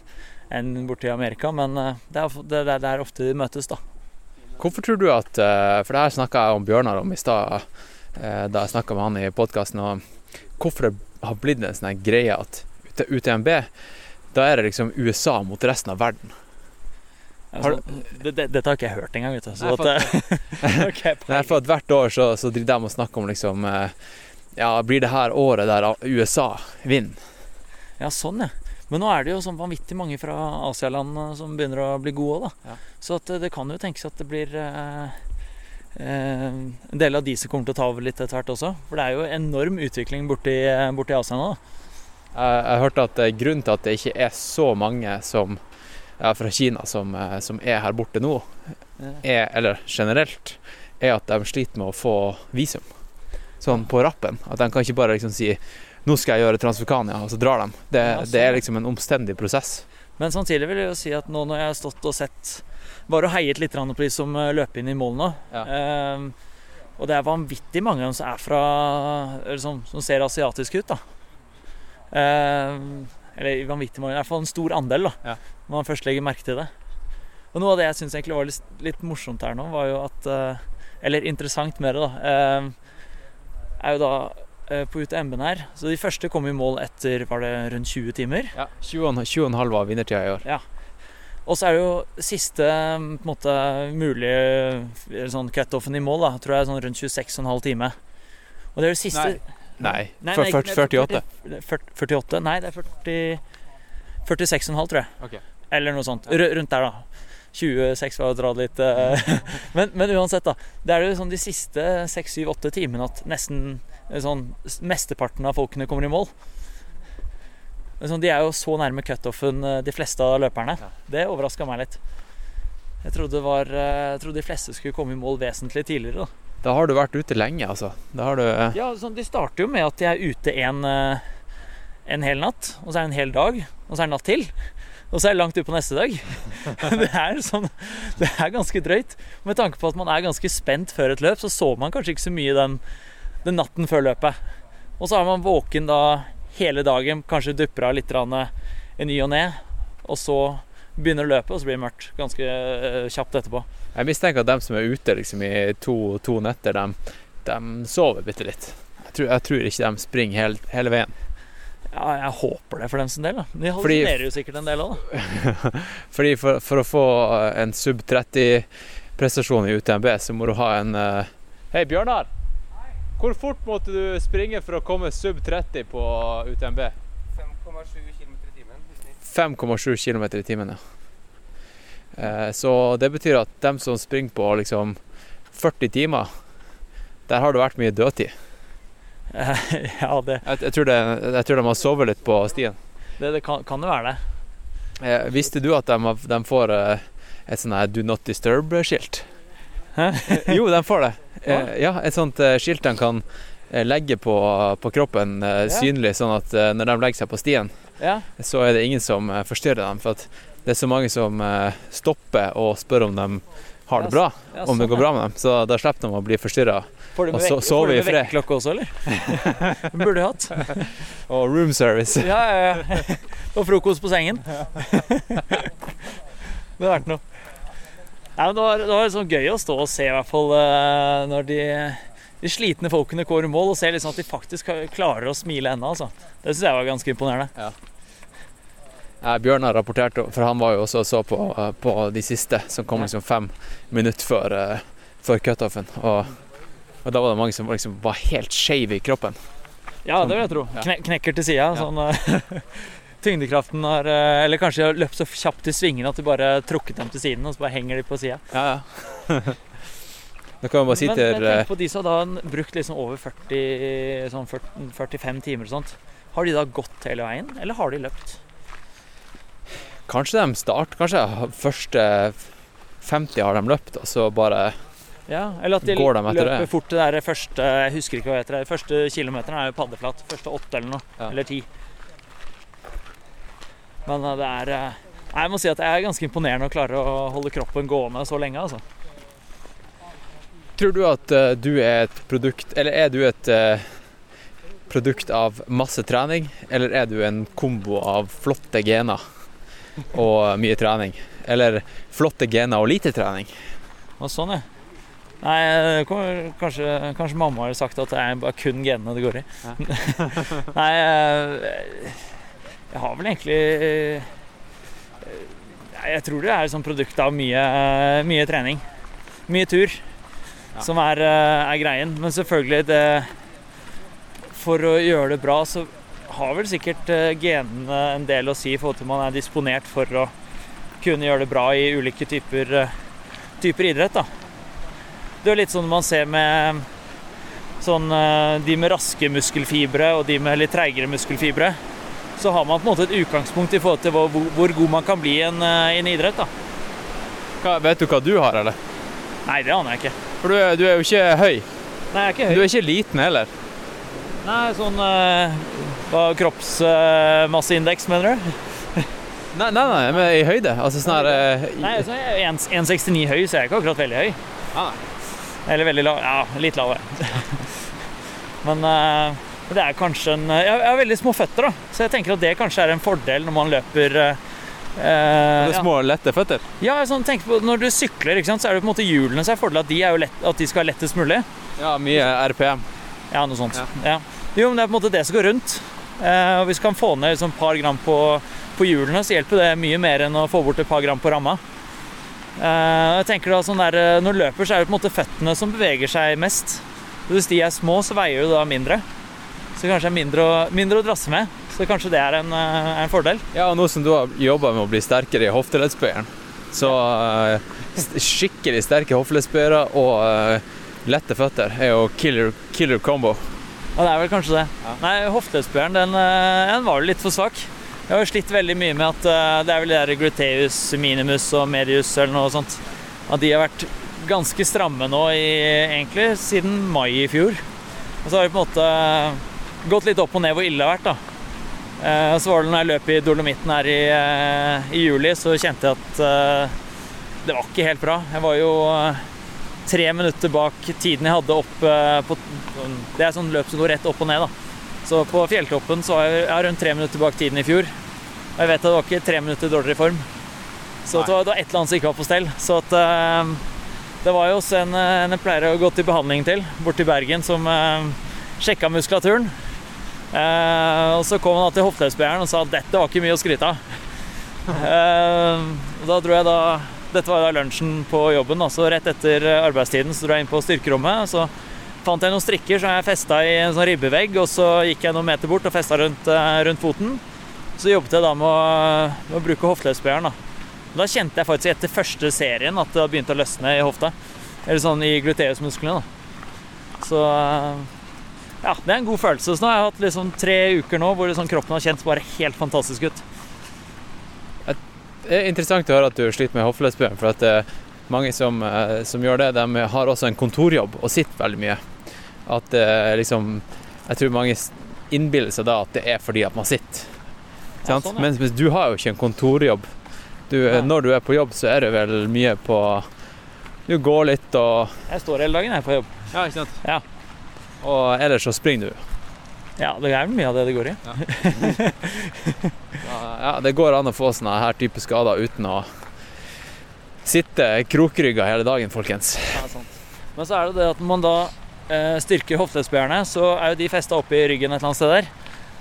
enn borti Amerika, men eh, det er, det er der ofte de møtes, da. Hvorfor tror du at eh, For det her snakka jeg om Bjørnar om i stad, eh, da jeg snakka med han i podkasten. Hvorfor det har blitt en sånn greie at UT- UTMB, da er det liksom USA mot resten av verden. Har du... det, det, dette har ikke jeg hørt engang, vet du. Så Nei, at, okay, [laughs] [laughs] Nei, for at hvert år så, så driver de og snakker om liksom eh, Ja, blir det her året der USA vinner? Ja, sånn, ja. Men nå er det jo sånn vanvittig mange fra Asialand eh, som begynner å bli gode òg, da. Ja. Så eh, det kan jo tenkes at det blir eh, eh, en del av de som kommer til å ta over litt etter hvert også. For det er jo enorm utvikling borti, borti Asia nå. Jeg, jeg hørte at eh, grunnen til at det ikke er så mange som ja, fra Kina som, eh, som er her borte nå, er, eller generelt, er at de sliter med å få visum. Sånn på rappen. At de kan ikke bare liksom si nå skal jeg gjøre Transvulkania, og så drar de. Det, Ja, så... det er liksom en omstendig prosess. Men samtidig vil jeg jo si at nå når jeg har stått og sett Bare og heiet litt på de som eh, løper inn i mål nå. Ja. eh, og det er vanvittig mange som er fra eller som, som ser asiatiske ut, da. Eh, eller vanvittig mange, i hvert fall en stor andel, da. Ja. Når man først legger merke til det. Og noe av det jeg syns egentlig var litt, litt morsomt her nå, var jo at eh, Eller interessant med det, da. eh, er jo da eh, på UTMB-en her. Så de første kom i mål etter var det rundt 20 timer. Ja, 20,5 20,5 var vinnertida i år. Ja. Og så er det jo siste på en måte mulige sånn cutoffen i mål, da, tror jeg sånn rundt 26,5 time. Og det er det siste Nei, Nei, nei, nei, 40, 48. 40, 48? Nei, det er 40 46,5, tror jeg. Ok. Eller noe sånt. R Rundt der, da. 26 var å dra litt eh, [laughs] men, men uansett, da. Det er jo sånn de siste 6-7-8 timene at nesten eh, sånn Mesteparten av folkene kommer i mål. Sånn, de er jo så nærme cutoffen, eh, de fleste av løperne. Ja. Det overraska meg litt. Jeg trodde, var, eh, jeg trodde de fleste skulle komme i mål vesentlig tidligere. da Da har du vært ute lenge, altså. Da har du eh, Ja, sånn, De starter jo med at de er ute en, eh, en hel natt, og så er det en hel dag, og så er det natt til. Og så er det langt ut på neste dag. [laughs] Det er, sånn, det er ganske drøyt. Med tanke på at man er ganske spent før et løp, så så man kanskje ikke så mye den, den natten før løpet. Og så er man våken da hele dagen, kanskje dupper av litt grann, eh, i ny og ne. Og så begynner løpet, og så blir det mørkt ganske eh, kjapt etterpå. Jeg mistenker at de som er ute liksom, i to, to netter, de, de sover bitte litt. Jeg tror, jeg tror ikke de springer hele, hele veien. Ja, jeg håper det for dem sin del. da. De hallusinerer jo sikkert en del òg, da. [laughs] Fordi for, for å få eh, en sub 30-prestasjon i UTMB, så må du ha en uh, Hei, Bjørnar! Hvor fort måtte du springe for å komme sub 30 på UTMB? 5,7 km i timen 5,7 km i timen, ja. Eh, Så det betyr at dem som springer på liksom 40 timer, der har det vært mye dødtid. [laughs] ja, det, Jeg, jeg, tror det, jeg tror de har sovet litt på stien. det, det kan, kan jo være det. Eh, visste du at de, de får eh, et sånn Do Not Disturb-skilt? [laughs] Jo, de får det. Eh, ja, et sånt eh, skilt de kan eh, legge på, på kroppen eh, synlig, sånn at eh, når de legger seg på stien, Ja, så er det ingen som eh, forstyrrer dem. For det er så mange som stopper og spør om de har det bra, ja, om det sånn, går bra med dem. Så da slipper de å bli forstyrra. Får du med, Og så vekk- får du i med vekkerklokke også, eller? [laughs] [laughs] Burde hatt. [laughs] Og room service. Ja, ja, ja. Og frokost på sengen. Det har vært noe. Nei, det var, det var liksom gøy å stå og se, i hvert fall eh, når de, de slitne folkene går i mål, og se liksom at de faktisk klarer å smile ennå. Altså. Det syns jeg var ganske imponerende. Ja, Bjørnar rapportert, for han var jo også og så på, på de siste, som kom liksom fem minutter før, eh, før cutoffen. Og, og da var det mange som liksom var helt skeive i kroppen. Ja, det vil jeg tro. Kne knekker til sida. Sånn, eh, [laughs] tyngdekraften har eh, Eller kanskje de har løpt så kjapt i svingene at de bare har trukket dem til siden, og så bare henger de på sida. Ja, ja. Da kan man bare si Men, til men eh, tenk på de som har brukt liksom over 40, sånn 40, 45 timer og sånt. Har de da gått hele veien, eller har de løpt? Kanskje de starter Kanskje første 50 har de løpt, og så bare Ja, eller at de Går de løper det? fort det der første Jeg husker ikke hva det heter. det Første kilometeren er jo paddeflat. Første åtte eller noe. Ja. Eller ti. Men eh, det er eh, Jeg må si at jeg er ganske imponerende å klare å holde kroppen gående så lenge, altså. Tror du at eh, du er et produkt Eller er du et produkt av masse trening, eller er du en kombo av flotte gener og mye trening? Eller flotte gener og lite trening? Og sånn, ja. Nei, kanskje, kanskje mamma har sagt at det er bare kun genene det går i. [laughs] Nei, eh, jeg har vel egentlig eh, Jeg tror det er et sånt produkt av mye, mye trening. Mye tur. Som er, eh, er greien. Men selvfølgelig, det For å gjøre det bra, så har vel sikkert eh, genene en del å si i forhold til man er disponert for å kunne gjøre det bra i ulike typer, eh, typer idrett. da. Det er jo litt sånn man ser med sånn, eh, de med raske muskelfibre og de med litt treigere muskelfibre. Så har man på en måte et utgangspunkt i forhold til hvor, hvor god man kan bli i en, eh, en idrett. da. Hva, vet du hva du har, eller? Nei, det aner jeg ikke. For du er, du er jo ikke høy. Nei, jeg er ikke høy. Du er ikke liten heller. Nei, sånn uh, Hva kroppsmasseindeks, mener du? [laughs] Nei, nei, nei, men i høyde. Altså sånn her eh, Nei, så jeg er 1 1,69 høy, så jeg er ikke akkurat veldig høy. Ah, Eller veldig lav. Ja, litt lavere. [laughs] Men eh, det er kanskje en Jeg jeg har veldig små føtter, da. Så jeg tenker at det kanskje er en fordel når man løper eh, eh, det er ja. lette føtter. Ja, sånn, på Når du sykler, sant, så er det på en måte hjulene så er fordelen at de, er jo lett, at de skal være lettest mulig. Ja, mye RPM. Ja, noe sånt. Ja. Jo, men det er på en måte det som går rundt. Eh, og hvis du kan få ned liksom, et par gram på, på hjulene, så hjelper det mye mer enn å få bort et par gram på ramma. Eh, jeg tenker da sånn der, eh, Når du løper, så er det på en måte føttene som beveger seg mest. Hvis de er små, så veier du da mindre. Så kanskje det er mindre å, mindre å drasse med. Så kanskje det er en, eh, en fordel. Ja, og nå som du har jobba med å bli sterkere i hofteleddsbøyeren, så eh, skikkelig sterke hofteleddsbøyere og eh, lette føtter er jo killer, killer combo. Ja, det er vel kanskje det. Nei, hofteleddsbøyeren, den, den var jo litt for svak. Jeg har slitt veldig mye med at det er vel det der gluteus minimus og medius eller noe sånt. At de har vært ganske stramme nå i, egentlig siden mai i fjor. Og så har de på en måte gått litt opp og ned hvor ille det har vært, da. Eh, Så var det når jeg løp i Dolomitten her i, eh, i juli, så kjente jeg at eh, det var ikke helt bra. Jeg var jo tre minutter bak tiden jeg hadde opp eh, på Det er sånn løp som går rett opp og ned, da. Så på fjelltoppen så var jeg jeg rundt tre minutter bak tiden i fjor. Og jeg vet at det var ikke tre minutter dårligere form. Så det var, det var et eller annet som ikke var på stell. Så at det var jo også en, en jeg pleier å gå til behandling til, borte i Bergen, som sjekka muskulaturen. Eh, og så kom han til hofteleddsbøyeren og sa at dette var ikke mye å skryte av. Eh, da dro jeg da Dette var da lunsjen på jobben, så rett etter arbeidstiden så dro jeg inn på styrkerommet. Så fant jeg noen strikker som jeg festa i en sånn ribbevegg, og så gikk jeg noen meter bort og festa rundt, eh, rundt foten. Så jobbet jeg da med å, med å bruke hofteleddsbøyeren. Da. da kjente jeg faktisk etter første serien at det hadde begynt å løsne i hofta. Eller sånn i gluteusmusklene. da. Så ja, det er en god følelse. Så nå har jeg hatt liksom tre uker nå hvor det sånn, kroppen har kjent bare helt fantastisk ut. Det er interessant å høre at du sliter med hofteleddsbøyen, for at er mange som, eh, som gjør det, de har også en kontorjobb og sitter veldig mye. At er liksom Jeg tror mange innbiller seg da at det er fordi at man sitter. Ja, Sant? sånn, ja. Mens hvis du har jo ikke en kontorjobb. Du, når du er på jobb, så er det vel mye på Du går litt og Jeg står hele dagen her på jobb. Ja, ikke sant? Ja. Og ellers så springer du. Ja, det er mye av det det går i. Ja, det går an å få sånne her type skader uten å sitte krokrygga hele dagen, folkens. Ja, sant. Men så er det det at når man da eh, styrker hofteleddsbøyerne, så er jo de festa i ryggen et eller annet sted der.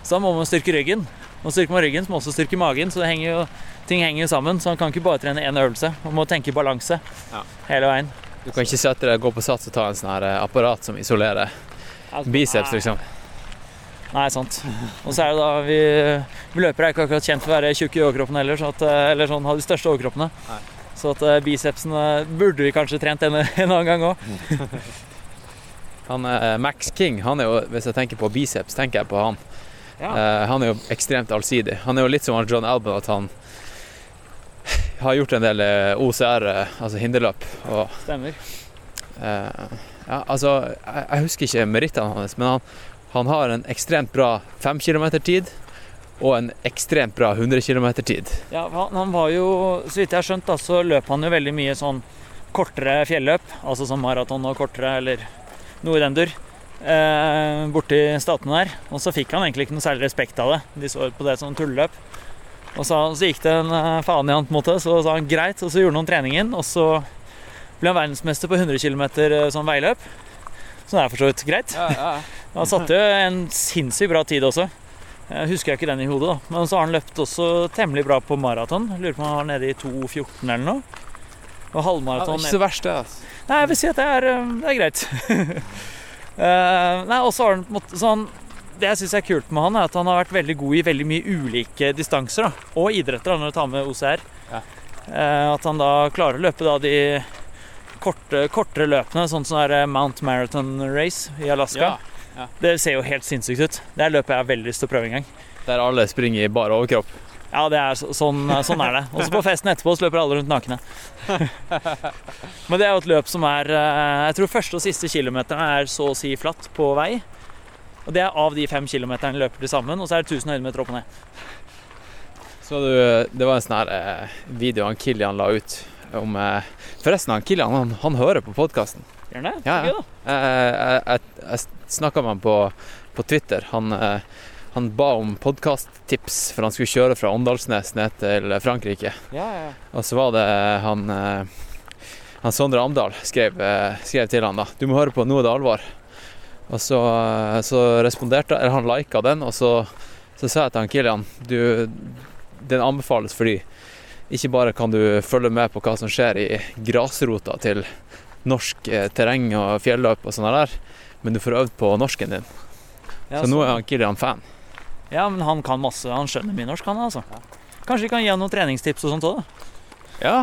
Så da må man styrke ryggen. Og styrker man ryggen, så må man også styrke magen. Så henger jo, ting henger jo sammen. Så man kan ikke bare trene én øvelse. Man må tenke balanse Ja. hele veien. Du kan ikke sette deg, gå på sats og ta en sånn her eh, apparat som isolerer biceps, liksom. Nei, sant. Og så er det da vi, vi løpere er ikke akkurat kjent for å være tjukke i overkroppen heller, så at, eh, eller sånn ha de største overkroppene. Nei. Så at bicepsene bicepsen eh, burde vi kanskje trent en, [laughs] en annen gang òg. [laughs] Han eh, Max King, han er jo, hvis jeg tenker på biceps, tenker jeg på han. Ja. Eh, han er jo ekstremt allsidig. Han er jo litt som John Alban, at han har gjort en del eh, OCR, eh, altså hinderløp. Og Stemmer. eh, ja, altså, jeg, jeg husker ikke merittene hans, men han, han har en ekstremt bra 5 km-tid og en ekstremt bra 100 km-tid. Ja, han, han var jo, så vidt jeg har skjønt, da, så løp han jo veldig mye sånn kortere fjelløp. Altså sånn maraton og kortere, eller noe i den dur. Eh, borti statene der. Og så fikk han egentlig ikke noe særlig respekt av det. De så på det som tulleløp. Og så, så gikk det en eh, faen i han, på en måte. Så sa han greit, og så gjorde han treningen. Og så ble han verdensmester på 100 km sånn veiløp. Så det er for så vidt greit. [laughs] Han satte jo en sinnssykt bra tid også. Jeg husker jeg ikke den i hodet, da. Men så har han løpt også temmelig bra på maraton. Lurer på om han var nede i 2,14 eller noe. Og halvmaraton ikke så verst, det. Altså. Nei, jeg vil si at det er, eh, det er greit. [laughs] Eh, nei, og så har han på en måte sånn Det jeg syns er kult med han, er at han har vært veldig god i veldig mye ulike distanser. da, Og idretter, da, når du tar med OCR. Ja. Eh, at han da klarer å løpe da de korte, kortere løpene, sånn som er Mount Marathon Race i Alaska. ja. Det ser jo helt sinnssykt ut. Det er løpet jeg har veldig lyst til å prøve en gang. Der alle springer i bar overkropp. Ja, det er så, sånn, sånn er det. Også på festen etterpå så løper alle rundt nakne. [laughs] Men det er jo et løp som er eh, Jeg tror første og siste kilometeren er så å si flatt på vei. Og det er av de fem kilometerne løper til sammen, og så er det 1000 høydemeter opp og ned. Så du, det var en sånn her eh, video han Kilian la ut om eh, Forresten, han Kilian han, han hører på podkasten. Gjør han det? Ja, ja. da. Jeg, jeg, jeg, jeg snakka med ham på, på Twitter. Han, eh, han ba om podkasttips, for han skulle kjøre fra Åndalsnes ned til Frankrike. Ja, ja. Og så var det han, eh, han Sondre Amdal skrev, eh, skrev til han da Du må høre på Nå er det alvor. Og så, eh, så responderte Eller han lika den, og så, så sa jeg til han Kilian du, Den anbefales fordi ikke bare kan du følge med på hva som skjer i grasrota til norsk eh, terreng og fjelløp og sånn der, men du får øvd på norsken din. Ja, Så nå er han Kilian fan. ja, men han kan masse. Han skjønner mye norsk, han altså. Kanskje vi kan gi han noen treningstips og sånt òg, da. Ja,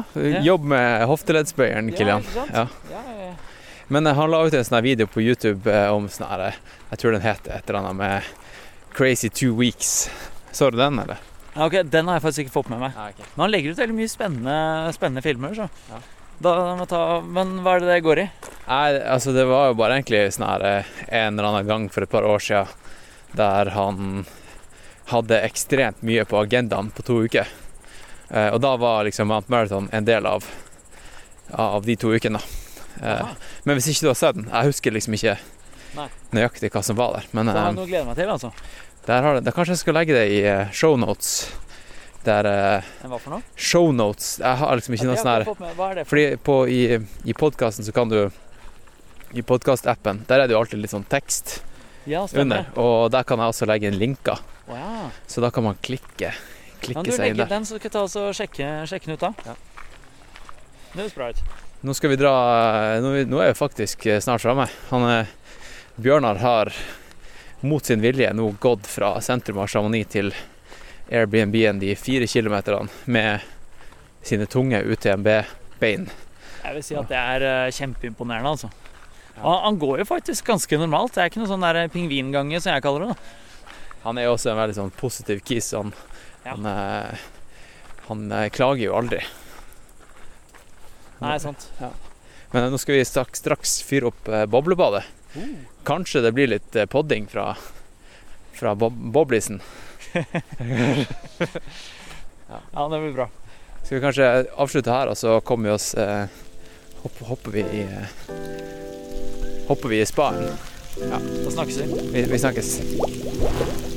jobb med hofteleddsbøyeren, Kilian. Ja. Ja. Men eh, han la ut en sånn video på YouTube eh, om sånn her Jeg tror den heter et eller annet med Crazy Two Weeks. Så du den, eller? Ja, ok, Den har jeg faktisk ikke fått med meg. Ja, okay. Men han legger ut veldig mye spennende, spennende filmer, så. Ja. Da ta, men hva er det det går i? Nei, altså det var jo bare egentlig sånn her eh, en eller annen gang for et par år siden der han hadde ekstremt mye på agendaen på to uker. Eh, og da var liksom Mount Marathon en del av, av de to ukene. Eh, men hvis ikke du har sett den Jeg husker liksom ikke Nei. nøyaktig hva som var der. Men det har eh, jeg noe å glede meg til, altså. der har det, da kanskje jeg skal legge det i eh, shownotes. Der eh, hva for noe? Shownotes Jeg har liksom ikke Ja, noe sånn her er Fordi på, i, i podkasten så kan du I podkastappen, der er det jo alltid litt sånn tekst. Ja, under. Og der kan jeg også legge inn linker, ja. så da kan man klikke, klikke seg inn der. den, så skal jeg ta og sjekke, sjekke den ut da? Ja. Det høres bra ut. Nå skal vi dra Nå, er vi faktisk eh, snart framme. Han eh, Bjørnar har mot sin vilje nå gått fra sentrum av Chamonix til Airbnb-en de fire kilometerne med sine tunge UTMB-bein. Jeg vil si at det er eh, kjempeimponerende, altså. Han, han går jo faktisk ganske normalt. Det er ikke noe sånn der pingvingange, som jeg kaller det. da. Han er jo også en veldig sånn positiv kis. Han, Ja. han, eh, han eh, klager jo aldri. Nei, sant. Men nå skal vi straks, straks fyre opp eh, boblebadet. Kanskje det blir litt eh, podding fra, fra bob boblisen. [laughs] Ja, det blir bra. Skal vi kanskje avslutte her, og så kommer vi oss eh, hopp, Hopper vi i eh, Hopper vi i spaen. Da snakkes vi. Vi, vi snakkes.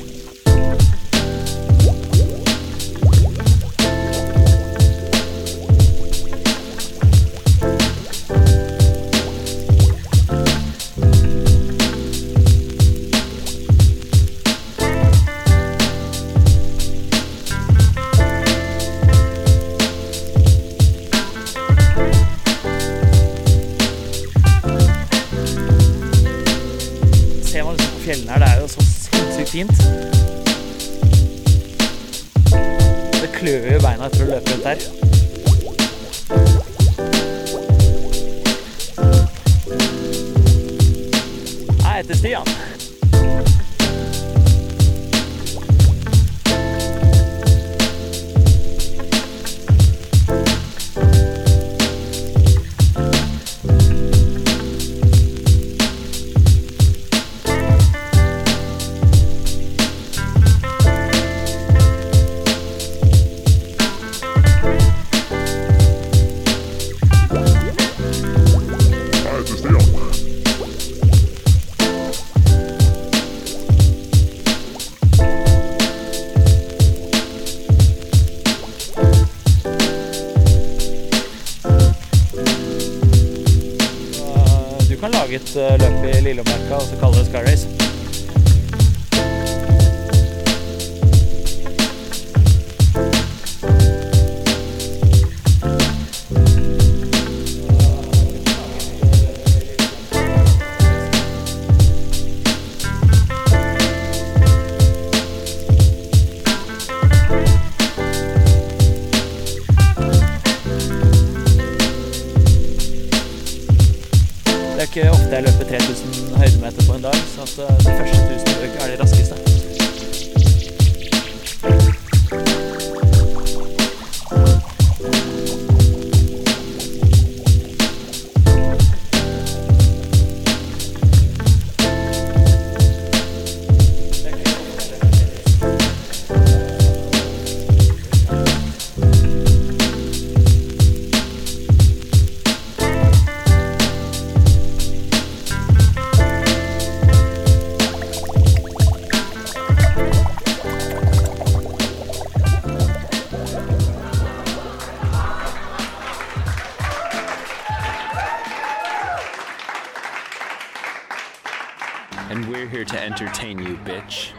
Bitch.